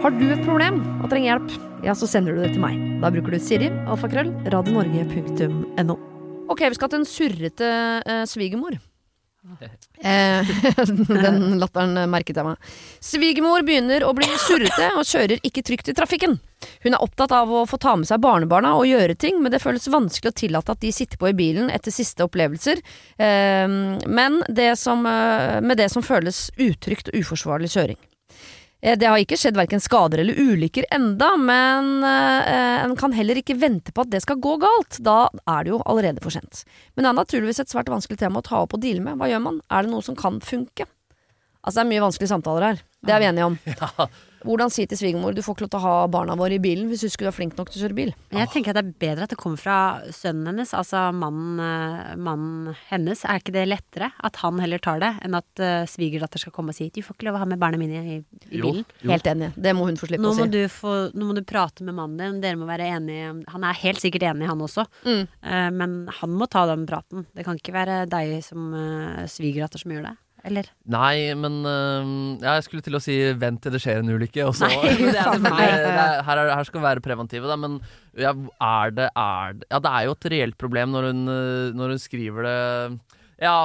A: Har du et problem og trenger hjelp, ja, så sender du det til meg. Da bruker du Siri, alfakrøll, radionorge.no. Ok, vi skal til en surrete eh, svigermor. Eh, den latteren merket jeg meg. Svigermor begynner å bli surrete og kjører ikke trygt i trafikken. Hun er opptatt av å få ta med seg barnebarna og gjøre ting, men det føles vanskelig å tillate at de sitter på i bilen etter siste opplevelser, eh, men det som, eh, med det som føles utrygt og uforsvarlig kjøring. Eh, Det har ikke skjedd hverken skader eller ulykker enda, men eh, en kan heller ikke vente på at det skal gå galt. Da er det jo allerede for sent. Men det er naturligvis et svært vanskelig tema å ta opp og deale med. Hva gjør man? Er det noe som kan funke? Altså Det er mye vanskelige samtaler her. Det er vi enige om.
C: Ja.
A: Hvordan si til svigermor du får ikke lov til å ha barna våre i bilen hvis du skulle være flink nok til å kjøre bil?
B: Jeg tenker at det er bedre at det kommer fra sønnen hennes, altså mannen, eh, mannen hennes. Er ikke det lettere? At han heller tar det, enn at uh, svigerdatter skal komme og si 'du får ikke lov å ha med barna mine i, i
C: Jo,
B: bilen'.
C: jo.
A: Helt enig. Det må hun få slippe
B: Nå
A: å
B: må,
A: si.
B: du få, nå må du prate med mannen din, dere må være enige. Han er helt sikkert enig, han også.
A: Mm.
B: uh, men han må ta den praten. Det kan ikke være deg som uh, svigerdatter som gjør det. Eller?
C: Nei, men øhm, ja, Jeg skulle til å si 'vent til det skjer en ulykke'. Og så,
B: Nei,
C: det er, det, er, her, er, her skal vi være preventive, da. Men ja, er det, er det Ja, det er jo et reelt problem når hun, øh, når hun skriver det Ja,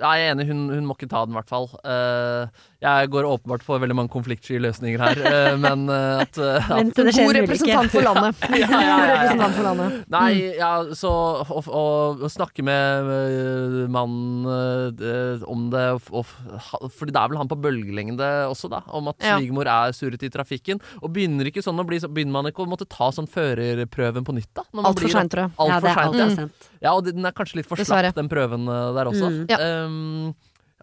C: jeg er enig. Hun, hun må ikke ta den, i hvert fall. Eh, jeg går åpenbart for veldig mange konfliktsky løsninger her, eh, men eh, at, at
B: Vent det skjer
A: God representant for landet. God representant for landet.
C: Nei, ja, så å, å, å snakke med mannen om det og, Fordi det er vel han på bølgelengde også, da. Om at
A: Ja.
C: svigermor er surret i trafikken. Og begynner ikke sånn å bli så Begynner man ikke å måtte ta sånn førerprøven på nytt, da?
A: Altfor seint, tror jeg.
B: Ja, det er
C: ja.
B: altfor sent.
C: ja. Og den er kanskje litt for slapp, den prøven der også.
B: Mm.
A: Ja.
C: Um,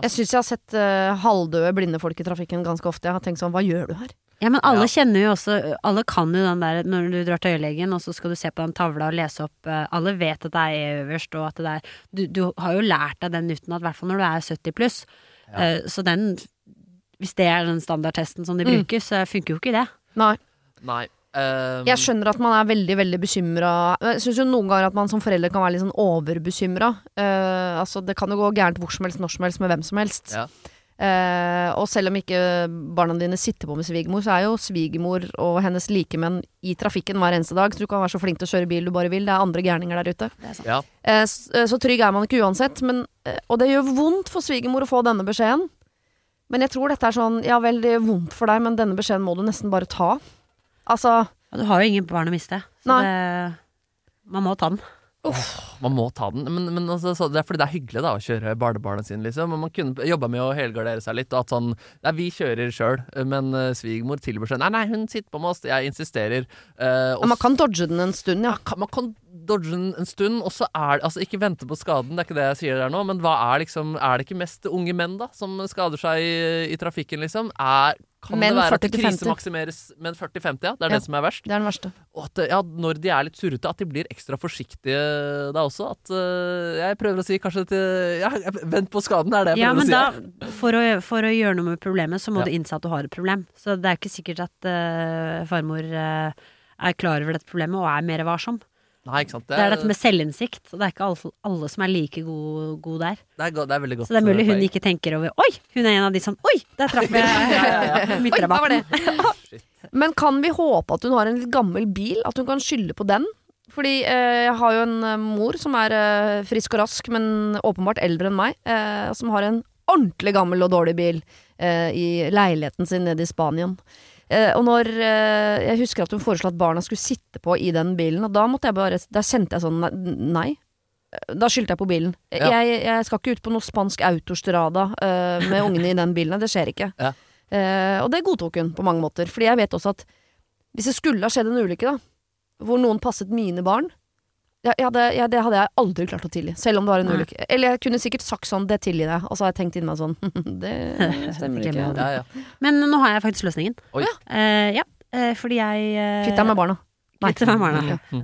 A: Jeg syns jeg har sett uh, halvdøde blinde folk i trafikken ganske ofte. Jeg har tenkt sånn, hva gjør du her?
B: Ja, men alle
C: Ja.
B: kjenner jo også Alle kan jo den der når du drar til øyelegen, og så skal du se på den tavla og lese opp uh, Alle vet at det er øverst, og at det er Du, du har jo lært deg den utenat, i hvert fall når du er 70 pluss. Uh, så den Hvis det er den standardtesten som de
A: Mm.
B: bruker, så funker jo ikke det.
A: Nei.
C: nei. Um,
A: Jeg skjønner at man er veldig veldig bekymra. Jeg syns jo noen ganger at man som forelder kan være litt sånn overbekymra. Uh, altså, det kan jo gå gærent hvor som helst, når som helst, med hvem som helst.
C: Ja.
A: Uh, og selv om ikke barna dine sitter på med svigermor, så er jo svigermor og hennes likemenn i trafikken hver eneste dag. Så du kan være så flink til å kjøre bil du bare vil. Det er andre gærninger der ute.
C: Ja.
A: Eh, s- eh, så trygg er man ikke uansett. Men, eh, og det gjør vondt for svigermor å få denne beskjeden. Men jeg tror dette er sånn Ja vel, det gjør vondt for deg, men denne beskjeden må du nesten bare ta. Altså
B: du har jo ingen barn å miste. Så det Man må ta den.
C: Man må ta den. Men, men altså, så det er fordi det er hyggelig da å kjøre barnebarna sine, liksom. Men man kunne jobba med å helgardere seg litt. Og at sånn Nei, vi kjører sjøl, men uh, svigermor tilbyr seg Nei, nei, hun sitter på med oss. Jeg insisterer. Uh, og
A: Man kan dodge den en stund, ja.
C: kan, man kan dodge den en stund, og så er det Altså, ikke vente på skaden, det er ikke det jeg sier der nå, men hva er liksom Er det ikke mest unge menn, da, som skader seg i, i trafikken, liksom? Er, kan
A: men
C: det være at
A: 40
C: det
A: til 50.
C: krisemaksimeres Men 40-50, ja. Det er
A: Ja.
C: det som er verst.
A: Det er den verste.
C: Og at ja, når de er litt surrete, at de blir ekstra forsiktige da også. At øh, jeg prøver å si kanskje til Ja, vent på skaden, er det jeg
B: Ja,
C: prøver å si.
B: da, for å, for å gjøre noe med problemet, så må
C: Ja.
B: du innse at du har et problem. Så det er ikke sikkert at uh, farmor uh, er klar over dette problemet og er mer varsom.
C: Nei, ikke sant.
B: Det er dette med selvinnsikt, og det er ikke alle, alle som er like gode god der.
C: det, er, go- det er veldig godt.
B: Så det er mulig hun ikke tenker over Oi, hun er en av de som Oi, der traff jeg midtrabatten.
A: Men kan vi håpe at hun har en litt gammel bil? At hun kan skylde på den? Fordi eh, jeg har jo en eh, mor som er eh, frisk og rask, men åpenbart eldre enn meg. Eh, som har en ordentlig gammel og dårlig bil eh, i leiligheten sin nede i Spanien. Eh, og når Jeg husker at hun foreslo at barna skulle sitte på i den bilen, og da måtte jeg bare Da kjente jeg sånn nei-. Da skyldte jeg på bilen.
C: Ja.
A: Jeg, jeg skal ikke ut på noe spansk autostrada med ungene i den bilen. Det skjer ikke.
C: Ja.
A: Og det godtok hun på mange måter. Fordi jeg vet også at hvis det skulle ha skjedd en ulykke, da, hvor noen passet mine barn ja, ja, det, ja, det hadde jeg aldri klart å tilgi, selv om det var en ulykke. Eller jeg kunne sikkert sagt sånn 'det tilgir jeg', og så har jeg tenkt inni meg sånn Det stemmer ikke.
C: Ja, ja.
B: Men nå har jeg faktisk løsningen.
C: Oi.
B: Uh, ja, uh, fordi jeg uh,
A: Kvitt deg med barna. Nei.
B: Kvitt deg med barna.
C: Ja.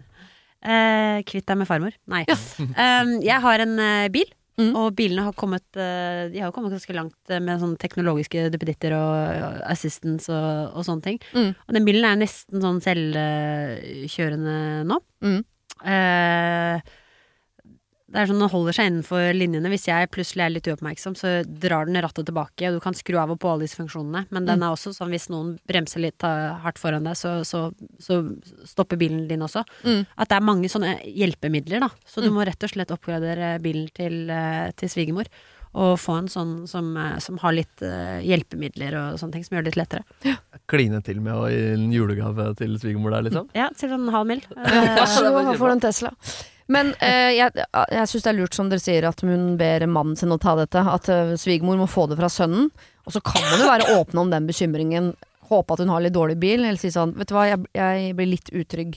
B: Uh, kvitt deg med farmor. Nei. Um, jeg har en bil,
A: Mm.
B: og bilene har kommet eh, De har kommet ganske langt eh, med sånne teknologiske duppeditter og assistance og, og sånne ting.
A: Mm.
B: Og den bilen er nesten sånn selvkjørende nå.
A: Mm.
B: Eh, det er sånn Den holder seg innenfor linjene. Hvis jeg plutselig er litt uoppmerksom, så drar den rattet tilbake, og du kan skru av og på alle disse funksjonene. Men
A: Mm.
B: den er også sånn hvis noen bremser litt hardt foran deg, så, så, så stopper bilen din også.
A: Mm.
B: At det er mange sånne hjelpemidler, da. Så du
A: Mm.
B: må rett og slett oppgradere bilen til, eh, til svigermor. Og få en sånn som, eh, som har litt eh, hjelpemidler og sånne ting, som gjør det litt lettere. Ja.
C: Kline til med å gi en julegave til svigermor der, liksom.
B: Ja, til en halv mil.
A: Så
C: får
A: for en Tesla. Men eh, jeg, jeg syns det er lurt som dere sier at hun ber mannen sin å ta dette. At eh, svigermor må få det fra sønnen. Og så kan man jo være åpne om den bekymringen. Håpe at hun har litt dårlig bil, eller si sånn Vet du hva, jeg, jeg blir litt utrygg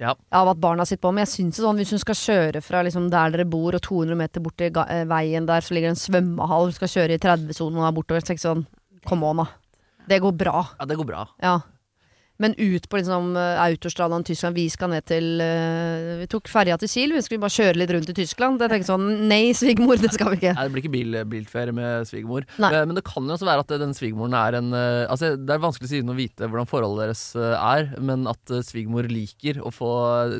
C: Ja.
A: av at barna sitter på. Men jeg syns sånn hvis hun skal kjøre fra liksom der dere bor, og 200 meter bort til ga- eh, veien der, så ligger det en svømmehall, hun skal kjøre i 30-sonen og er bortover. Så er det ikke sånn Come on, da. Det går bra.
C: Ja, det går bra.
A: Ja. Men ut på liksom uh, autostradaen Tyskland, vi skal ned til uh, Vi tok ferja til Kiel, vi skulle bare kjøre litt rundt i Tyskland. Jeg tenkte sånn Nei, svigermor, det skal vi ikke.
C: Nei, det blir ikke bil, bilferie med svigermor. Eh, Men det kan jo også være at den svigermoren er en eh, Altså, Det er vanskelig siden å vite hvordan forholdet deres eh, er, men at eh, svigermor liker å få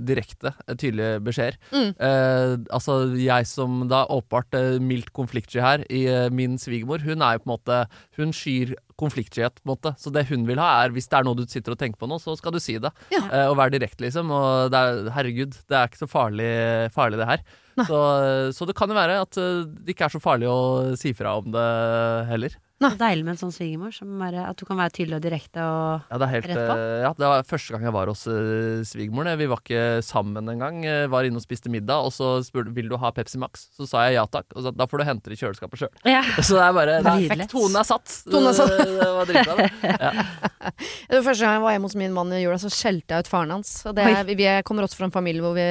C: direkte, eh, tydelige beskjeder.
A: Mm.
C: Uh, altså, jeg som da åpenbart eh, mildt konfliktsky her, i eh, min svigermor, hun er jo på en måte Hun skyr konfliktskyhet, på en måte. Så det hun vil ha, er hvis det er noe du sitter og tenker på nå, så skal du si det.
A: Ja.
C: Eh, og være direkte, liksom. Og det er, herregud, det er ikke så farlig, farlig det her. Så, så det kan jo være at eh, det ikke er så farlig å si fra om det heller.
B: Så deilig med en sånn svigermor. At du kan være tydelig og direkte og
C: Ja, det er helt
B: Rett på?
C: eh, Ja, det var første gang jeg var hos uh, svigermoren. Vi var ikke sammen engang. Uh, var inne og spiste middag, og så spurte vil du ha Pepsi Max. Så sa jeg ja takk, og så da får du hente det i kjøleskapet sjøl.
B: ja.
C: Så det er bare det er,
B: Perfekt.
C: Tonen er satt.
A: Tonen er satt.
C: Det, det var dritbra, det. Ja.
A: Det var første gang jeg var hjemme hos min mann i jula, så skjelte jeg ut faren hans. Og det, vi, vi kommer også fra en familie hvor vi,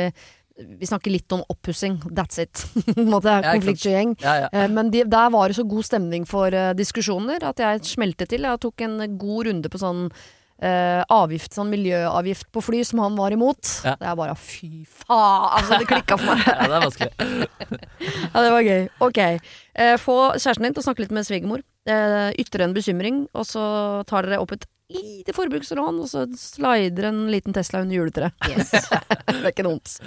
A: vi snakker litt om oppussing. That's it. Konfliktsky gjeng.
C: Ja, ja.
A: Eh, Men de, der var det så god stemning for uh, diskusjoner at jeg smelte til. Jeg tok en god runde på sånn Uh, avgift, sånn miljøavgift på fly som han var imot.
C: Ja.
A: Det er bare fy faen! Altså, det klikka for meg.
C: ja, det er vanskelig.
A: Ja, det var gøy. Ok. Uh, få kjæresten din til å snakke litt med svigermor. Uh, ytre en bekymring, og så tar dere opp et lite forbrukslån, og så slider en liten Tesla under juletreet. det er ikke noe vondt.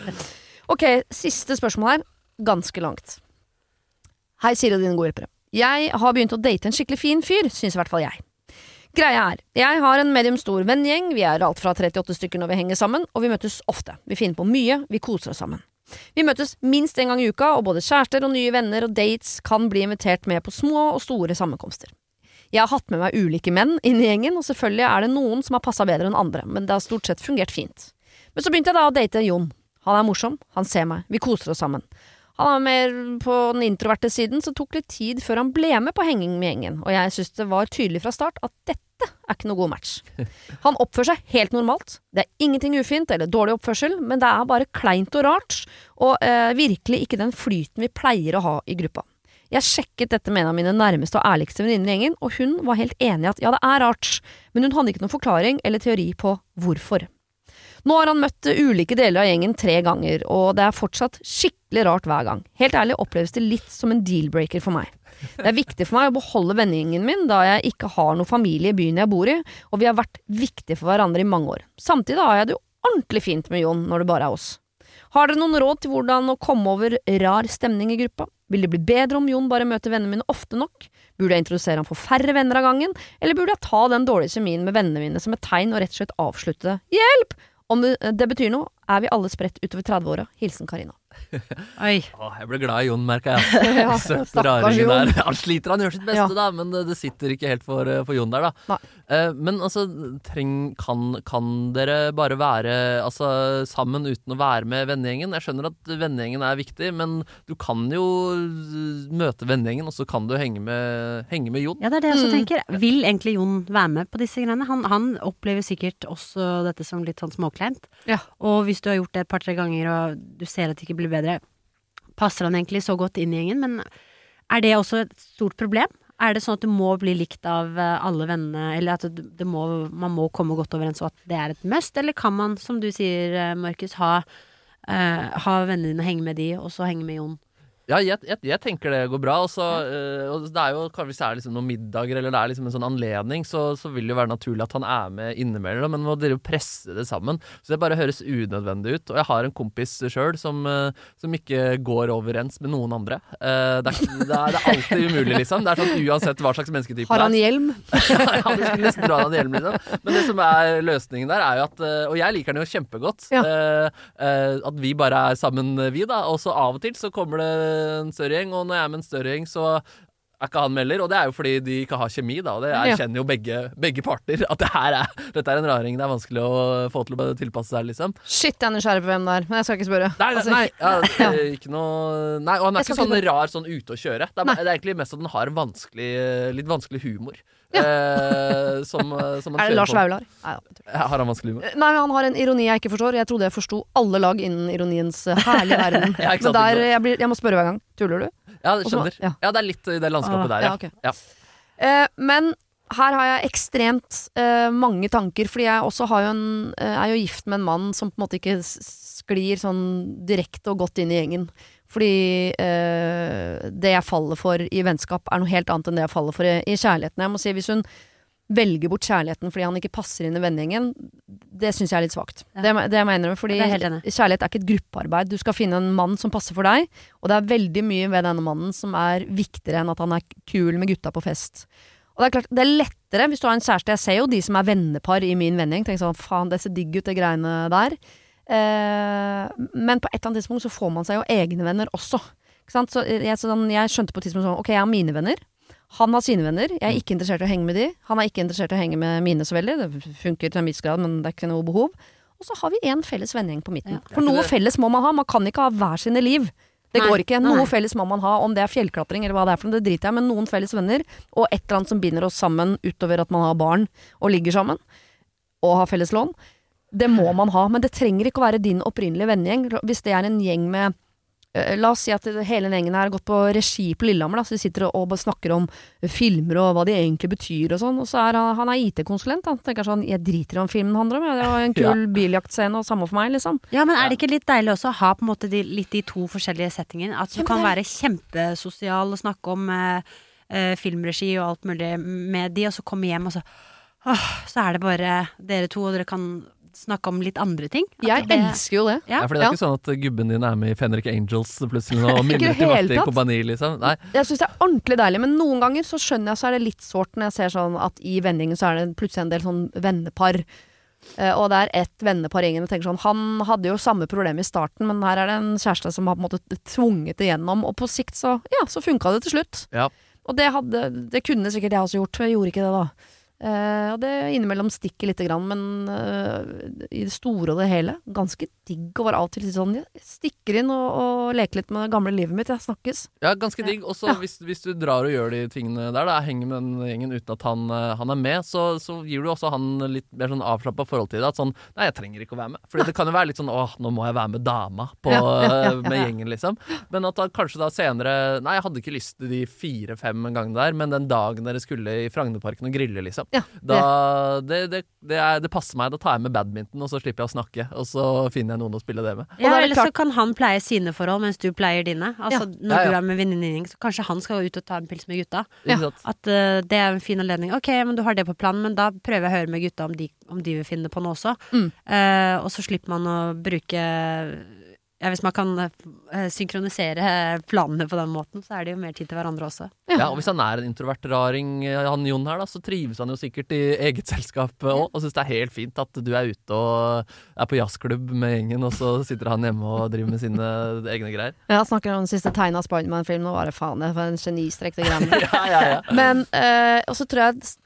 A: Ok, siste spørsmål her. Ganske langt. Hei, Siri og dine gode hjelpere. Jeg har begynt å date en skikkelig fin fyr, syns i hvert fall jeg. Greia er, jeg har en medium stor vennegjeng, vi er alt fra 38 stykker når vi henger sammen, og vi møtes ofte. Vi finner på mye, vi koser oss sammen. Vi møtes minst en gang i uka, og både kjærester og nye venner og dates kan bli invitert med på små og store sammenkomster. Jeg har hatt med meg ulike menn inn i gjengen, og selvfølgelig er det noen som har passa bedre enn andre, men det har stort sett fungert fint. Men så begynte jeg da å date Jon. Han er morsom, han ser meg, vi koser oss sammen. Han er mer på den introverte siden, så det tok litt tid før han ble med på henging med gjengen, og jeg synes det var tydelig fra start at dette er ikke noe god match. Han oppfører seg helt normalt, det er ingenting ufint eller dårlig oppførsel, men det er bare kleint og rart, og eh, virkelig ikke den flyten vi pleier å ha i gruppa. Jeg sjekket dette med en av mine nærmeste og ærligste venninner i gjengen, og hun var helt enig i at ja, det er rart, men hun hadde ikke noen forklaring eller teori på hvorfor. Nå har han møtt ulike deler av gjengen tre ganger, og det er fortsatt skikkelig rart hver gang. Helt ærlig oppleves det litt som en deal-breaker for meg. Det er viktig for meg å beholde vennegjengen min, da jeg ikke har noen familie i byen jeg bor i, og vi har vært viktige for hverandre i mange år. Samtidig har jeg det jo ordentlig fint med Jon når det bare er oss. Har dere noen råd til hvordan å komme over rar stemning i gruppa? Vil det bli bedre om Jon bare møter vennene mine ofte nok? Burde jeg introdusere ham for færre venner av gangen, eller burde jeg ta den dårlige kjemien med vennene mine som et tegn og rett og slett avslutte? Hjelp! Om det betyr noe, er vi alle spredt utover 30-åra. Hilsen Karina.
B: Oi.
C: Åh, jeg ble glad i Jon, merka jeg.
A: Ja,
C: Søte raringen der. Han sliter, han gjør sitt beste,
A: Ja.
C: da, men det, det sitter ikke helt for, for Jon der, da. Eh, men altså, treng, kan, kan dere bare være altså, sammen uten å være med vennegjengen? Jeg skjønner at vennegjengen er viktig, men du kan jo eh, møte vennegjengen, og så kan du henge med, henge med Jon.
B: Ja, det er det jeg også
A: Mm.
B: tenker. Vil egentlig Jon være med på disse greiene? Han, han opplever sikkert også dette som litt sånn småkleint.
A: Ja.
B: Og hvis du har gjort det et par-tre ganger, og du ser at det ikke blir bedre, passer han egentlig så godt inn i gjengen? Men er det også et stort problem? Er det sånn at du må bli likt av eh, alle vennene, eller at må, man må komme godt overens, og at det er et must? Eller kan man, som du sier, eh, Markus, ha, uh, ha vennene dine, henge med de, og så henge med Jon?
C: Ja, jeg, jeg, jeg tenker det går bra. Også, eh, og det er jo, kan- Hvis det er liksom noen middager eller det er liksom en sånn anledning, så, så vil det jo være naturlig at han er med innimellom. Men må dere jo presse det sammen. Så det bare høres unødvendig ut. Og jeg har en kompis sjøl som, uh, som ikke går overens med noen andre. Uh, det, er, det, er, det er alltid umulig, liksom. Det er sånn Uansett hva slags mennesketype
A: Har han hjelm?
C: ja, du skulle nesten dra han hjelm, liksom. Men det som er løsningen der, er jo at Og jeg liker den jo kjempegodt.
A: Ja.
C: at vi bare er sammen, vi, da. Og så av og til så kommer det en større gjeng, og når jeg er med en større gjeng, så er ikke han med heller. Og det er jo fordi de ikke har kjemi, da. Og det erkjenner jo begge, begge parter. At det her er, dette er en raring det er vanskelig å få til å tilpasse seg, liksom.
A: Shit, jeg er nysgjerrig på hvem det er, men jeg skal ikke spørre.
C: Nei, nei,
A: Altså,
C: nei, ja, det er ikke noe Nei, og han er
A: Jeg
C: ikke sånn
A: ikke
C: rar sånn ute å kjøre. Det er, det er egentlig mest at han har vanskelig, litt vanskelig humor. Eh, som, eh, som han
A: Er det Lars. Vaular?
C: Har han vanskelig humor?
A: Nei, han har en ironi jeg ikke forstår. Jeg trodde jeg forsto alle lag innen ironiens eh, herlige verden.
C: Ja, sant,
A: Men der, jeg, blir, jeg må spørre hver gang. Tuller du?
C: Ja,
A: det
C: skjønner.
A: ja.
C: Ja, det er litt i det landskapet
A: Ah,
C: der, ja.
A: ja, ok.
C: ja.
A: Eh, men her har jeg ekstremt eh, mange tanker, fordi jeg også har jo en, er jo gift med en mann som på en måte ikke sklir sånn direkte og godt inn i gjengen. Fordi eh, det jeg faller for i vennskap, er noe helt annet enn det jeg faller for i, i kjærligheten. Jeg må si, Hvis hun velger bort kjærligheten fordi han ikke passer inn i vennegjengen, det syns jeg er litt svakt.
B: Ja.
A: Det, det mener jeg, fordi
B: Det er
A: kjærlighet er ikke et gruppearbeid. Du skal finne en mann som passer for deg, og det er veldig mye ved denne mannen som er viktigere enn at han er kul med gutta på fest. Og det er klart, det er lettere hvis du har en kjæreste Jeg ser jo de som er vennepar i min vennegjeng. Tenker sånn, faen, det ser digg ut, det greiene der. Eh, men på et eller annet tidspunkt så får man seg jo egne venner også. Ikke sant? Så jeg, sånn, jeg skjønte på et tidspunkt sånn Ok, jeg har mine venner. Han har sine venner. Jeg er ikke interessert i å henge med de. Han er ikke interessert i å henge med mine så veldig. Det funker til en viss grad, men det er ikke noe behov. Og så har vi en felles vennegjeng på midten.
B: Ja.
A: For noe felles må man ha. Man kan ikke ha hver sine liv. Det
B: Nei,
A: går ikke. Noe
B: nei.
A: felles må man ha, om det er fjellklatring eller hva det er for noe, det driter jeg i, men noen felles venner, og et eller annet som binder oss sammen utover at man har barn og ligger sammen, og har felles lån. Det må man ha, men det trenger ikke å være din opprinnelige vennegjeng. Hvis det er en gjeng med eh, La oss si at hele den gjengen her har gått på regi på Lillehammer, da, så de sitter og, snakker om filmer og hva de egentlig betyr og sånn, og så er han, han er IT-konsulent, han Tenker sånn, jeg driter i hva filmen handler om, ja. det var en kul biljaktscene og samme for meg, liksom.
B: Ja, men er det ikke litt deilig også å ha på en måte de, litt de to forskjellige settingene? At du kan være kjempesosial og snakke om eh, eh, filmregi og alt mulig med de, og så komme hjem, og så åh, så er det bare dere to, og dere kan snakke om litt andre ting. At
A: Jeg
B: det-
A: elsker jo det.
B: Ja.
C: Ja, for det er ikke sånn at gubben din er med i Fenrik Angels plutselig nå og mimrer
A: det
C: til. Kompani, liksom. Nei.
A: Jeg syns det er ordentlig deilig, men noen ganger så skjønner jeg så er det litt sårt når jeg ser sånn at i vendingen så er det plutselig en del sånn vennepar. Eh, og det er ett vennepar i gjengen tenker sånn Han hadde jo samme problem i starten, men her er det en kjæreste som har på en måte tvunget det gjennom, og på sikt så Ja, så funka det til slutt.
C: Ja.
A: Og det, hadde, det kunne sikkert jeg også gjort, men jeg gjorde ikke det da. Eh, og det innimellom stikker lite grann, men uh, i det store og det hele, ganske digg å være av og til sånn Jeg stikker inn og, og leker litt med det gamle livet mitt, jeg snakkes.
C: Ja, ganske digg. Og så hvis, hvis du drar og gjør de tingene der, da, henger med den gjengen uten at han, eh, han er med, så, så gir du også han litt mer sånn avslappa forhold til det. At sånn Nei, jeg trenger ikke å være med. For det kan jo være litt sånn åh, nå må jeg være med dama på,
A: Ja, ja, ja, ja,
C: med gjengen, liksom. Men at da kanskje da senere Nei, jeg hadde ikke lyst til de fire-fem gangene der, men den dagen dere skulle i Frognerparken og grille, liksom.
A: Ja,
C: Da, det, det, det, er, det passer meg. Da tar jeg med badminton, og så slipper jeg å snakke. Og så finner jeg noen å spille det med.
A: Og da
B: Ja,
A: er det
B: eller så kan han pleie sine forhold mens du pleier dine. Altså Når
C: Ja, ja.
B: du er med venninnegjeng, så kanskje han skal ut og ta en pils med gutta.
A: Ja.
B: At uh, det er en fin anledning. Ok, men du har det på planen, men da prøver jeg å høre med gutta om de, om de vil finne på noe også.
A: Mm.
B: Uh, og så slipper man å bruke ja, Hvis man kan eh, synkronisere planene på den måten, så er det jo mer tid til hverandre også.
C: Ja, og Hvis han er en introvert raring, eh, han Jon her, da, så trives han jo sikkert i eget selskap òg. Og syns det er helt fint at du er ute og er på jazzklubb med gjengen, og så sitter han hjemme og driver med sine egne greier.
A: Ja, snakker om den siste tegna Spiderman-film, nå var det faen det var en genistrek, det greiene der.
C: Ja, ja, ja.
A: Men eh, og så tror jeg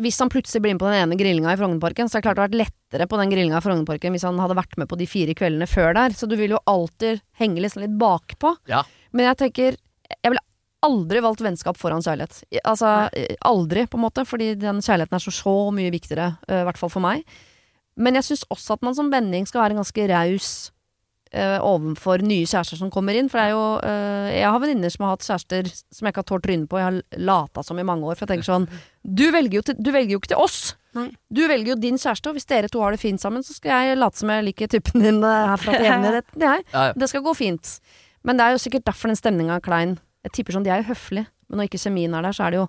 A: hvis han plutselig blir med på den ene grillinga i Frognerparken, så er det klart det hadde vært lettere på den grillinga i Frognerparken hvis han hadde vært med på de fire kveldene før der. Så du vil jo alltid henge liksom litt bakpå.
C: Ja.
A: Men jeg tenker Jeg ville aldri valgt vennskap foran kjærlighet. Altså aldri, på en måte, fordi den kjærligheten er så, så mye viktigere, eh, i hvert fall for meg. Men jeg syns også at man som vending skal være ganske raus eh, overfor nye kjærester som kommer inn. For det er jo uh, Jeg har venninner som har hatt kjærester som jeg ikke har tålt trynet på. Jeg har lata som i mange år. For jeg tenker sånn Du velger jo, til, du velger jo ikke til oss!
B: Nei.
A: Du velger jo din kjæreste, og hvis dere to har det fint sammen, så skal jeg late som jeg liker typen din eh, herfra til evighet. Det, er-
C: Ja, ja.
A: det skal gå fint. Men det er jo sikkert derfor den stemninga er klein. Jeg tipper sånn, De er jo høflige, men når ikke kjemien er der, så er det jo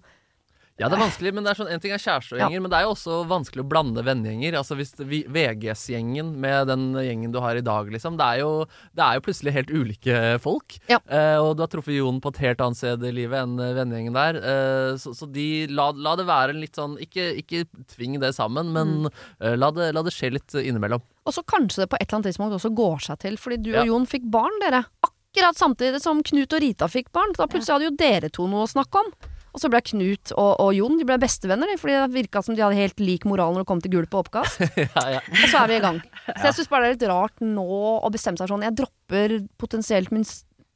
C: Ja, det er vanskelig, men det er sånn, en ting er kjærestegjenger, men det er jo også vanskelig å blande vennegjenger. Altså hvis VGS-gjengen med den gjengen du har i dag, liksom. Det er jo, det er jo plutselig helt ulike folk.
A: Ja.
C: Eh, og du har truffet Jon på et helt annet sted i livet enn eh, vennegjengen der. Eh, så, så de, la, la det være en litt sånn Ikke, ikke tving det sammen, men
A: Mm.
C: eh, la, det, la det skje litt innimellom.
A: Og så kanskje det på et eller annet tidspunkt også går seg til, fordi du
C: Ja.
A: og Jon fikk barn, dere. Akkurat samtidig som Knut og Rita fikk barn. Da plutselig hadde jo dere to noe å snakke om. Og så ble Knut og, og Jon de ble bestevenner, fordi det virka som de hadde helt lik moral når det kom til gulp og oppkast.
C: ja, ja.
A: Og så er vi i gang. Så jeg syns bare det er litt rart nå å bestemme seg sånn. Jeg dropper potensielt min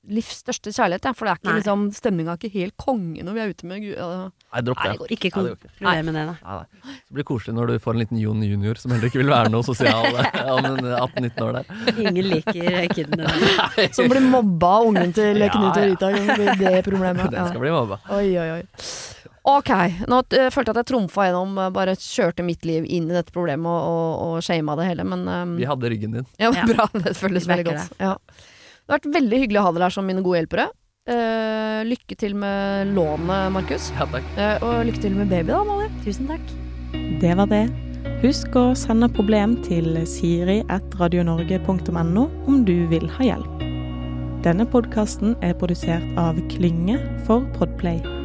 A: livs største kjærlighet, ja, for det er ikke
B: Nei.
A: liksom stemninga er ikke helt konge når vi er ute med Gud. ja.
C: Nei, dropp det.
B: Ikke
C: ikke.
B: med det, da.
C: Nei, nei. Så blir det koselig når du får en liten Jon junior som heller ikke vil være noe sosial eh, om en 18-19 år der.
B: Ingen liker kidene.
A: Som blir mobba av ungen til
C: Ja,
A: Knut og. Rita. Det det problemet.
C: Den skal bli mobba.
A: Oi, oi, oi. Ok, nå uh, følte jeg at jeg trumfa gjennom, uh, bare kjørte mitt liv inn i dette problemet og, og, og shama det hele, men um,
C: Vi hadde ryggen din.
A: ja,
B: Ja.
A: bra. Det føles veldig godt. Ja. Det har vært veldig hyggelig å ha dere her som mine gode hjelpere. Eh, lykke til med lånet, Markus.
C: Ja, takk.
A: Eh, og lykke til med baby, da, Amalie. Tusen takk.
D: Det var det. Husk å sende problem til siri.radionorge.no om du vil ha hjelp. Denne podkasten er produsert av Klynge for Podplay.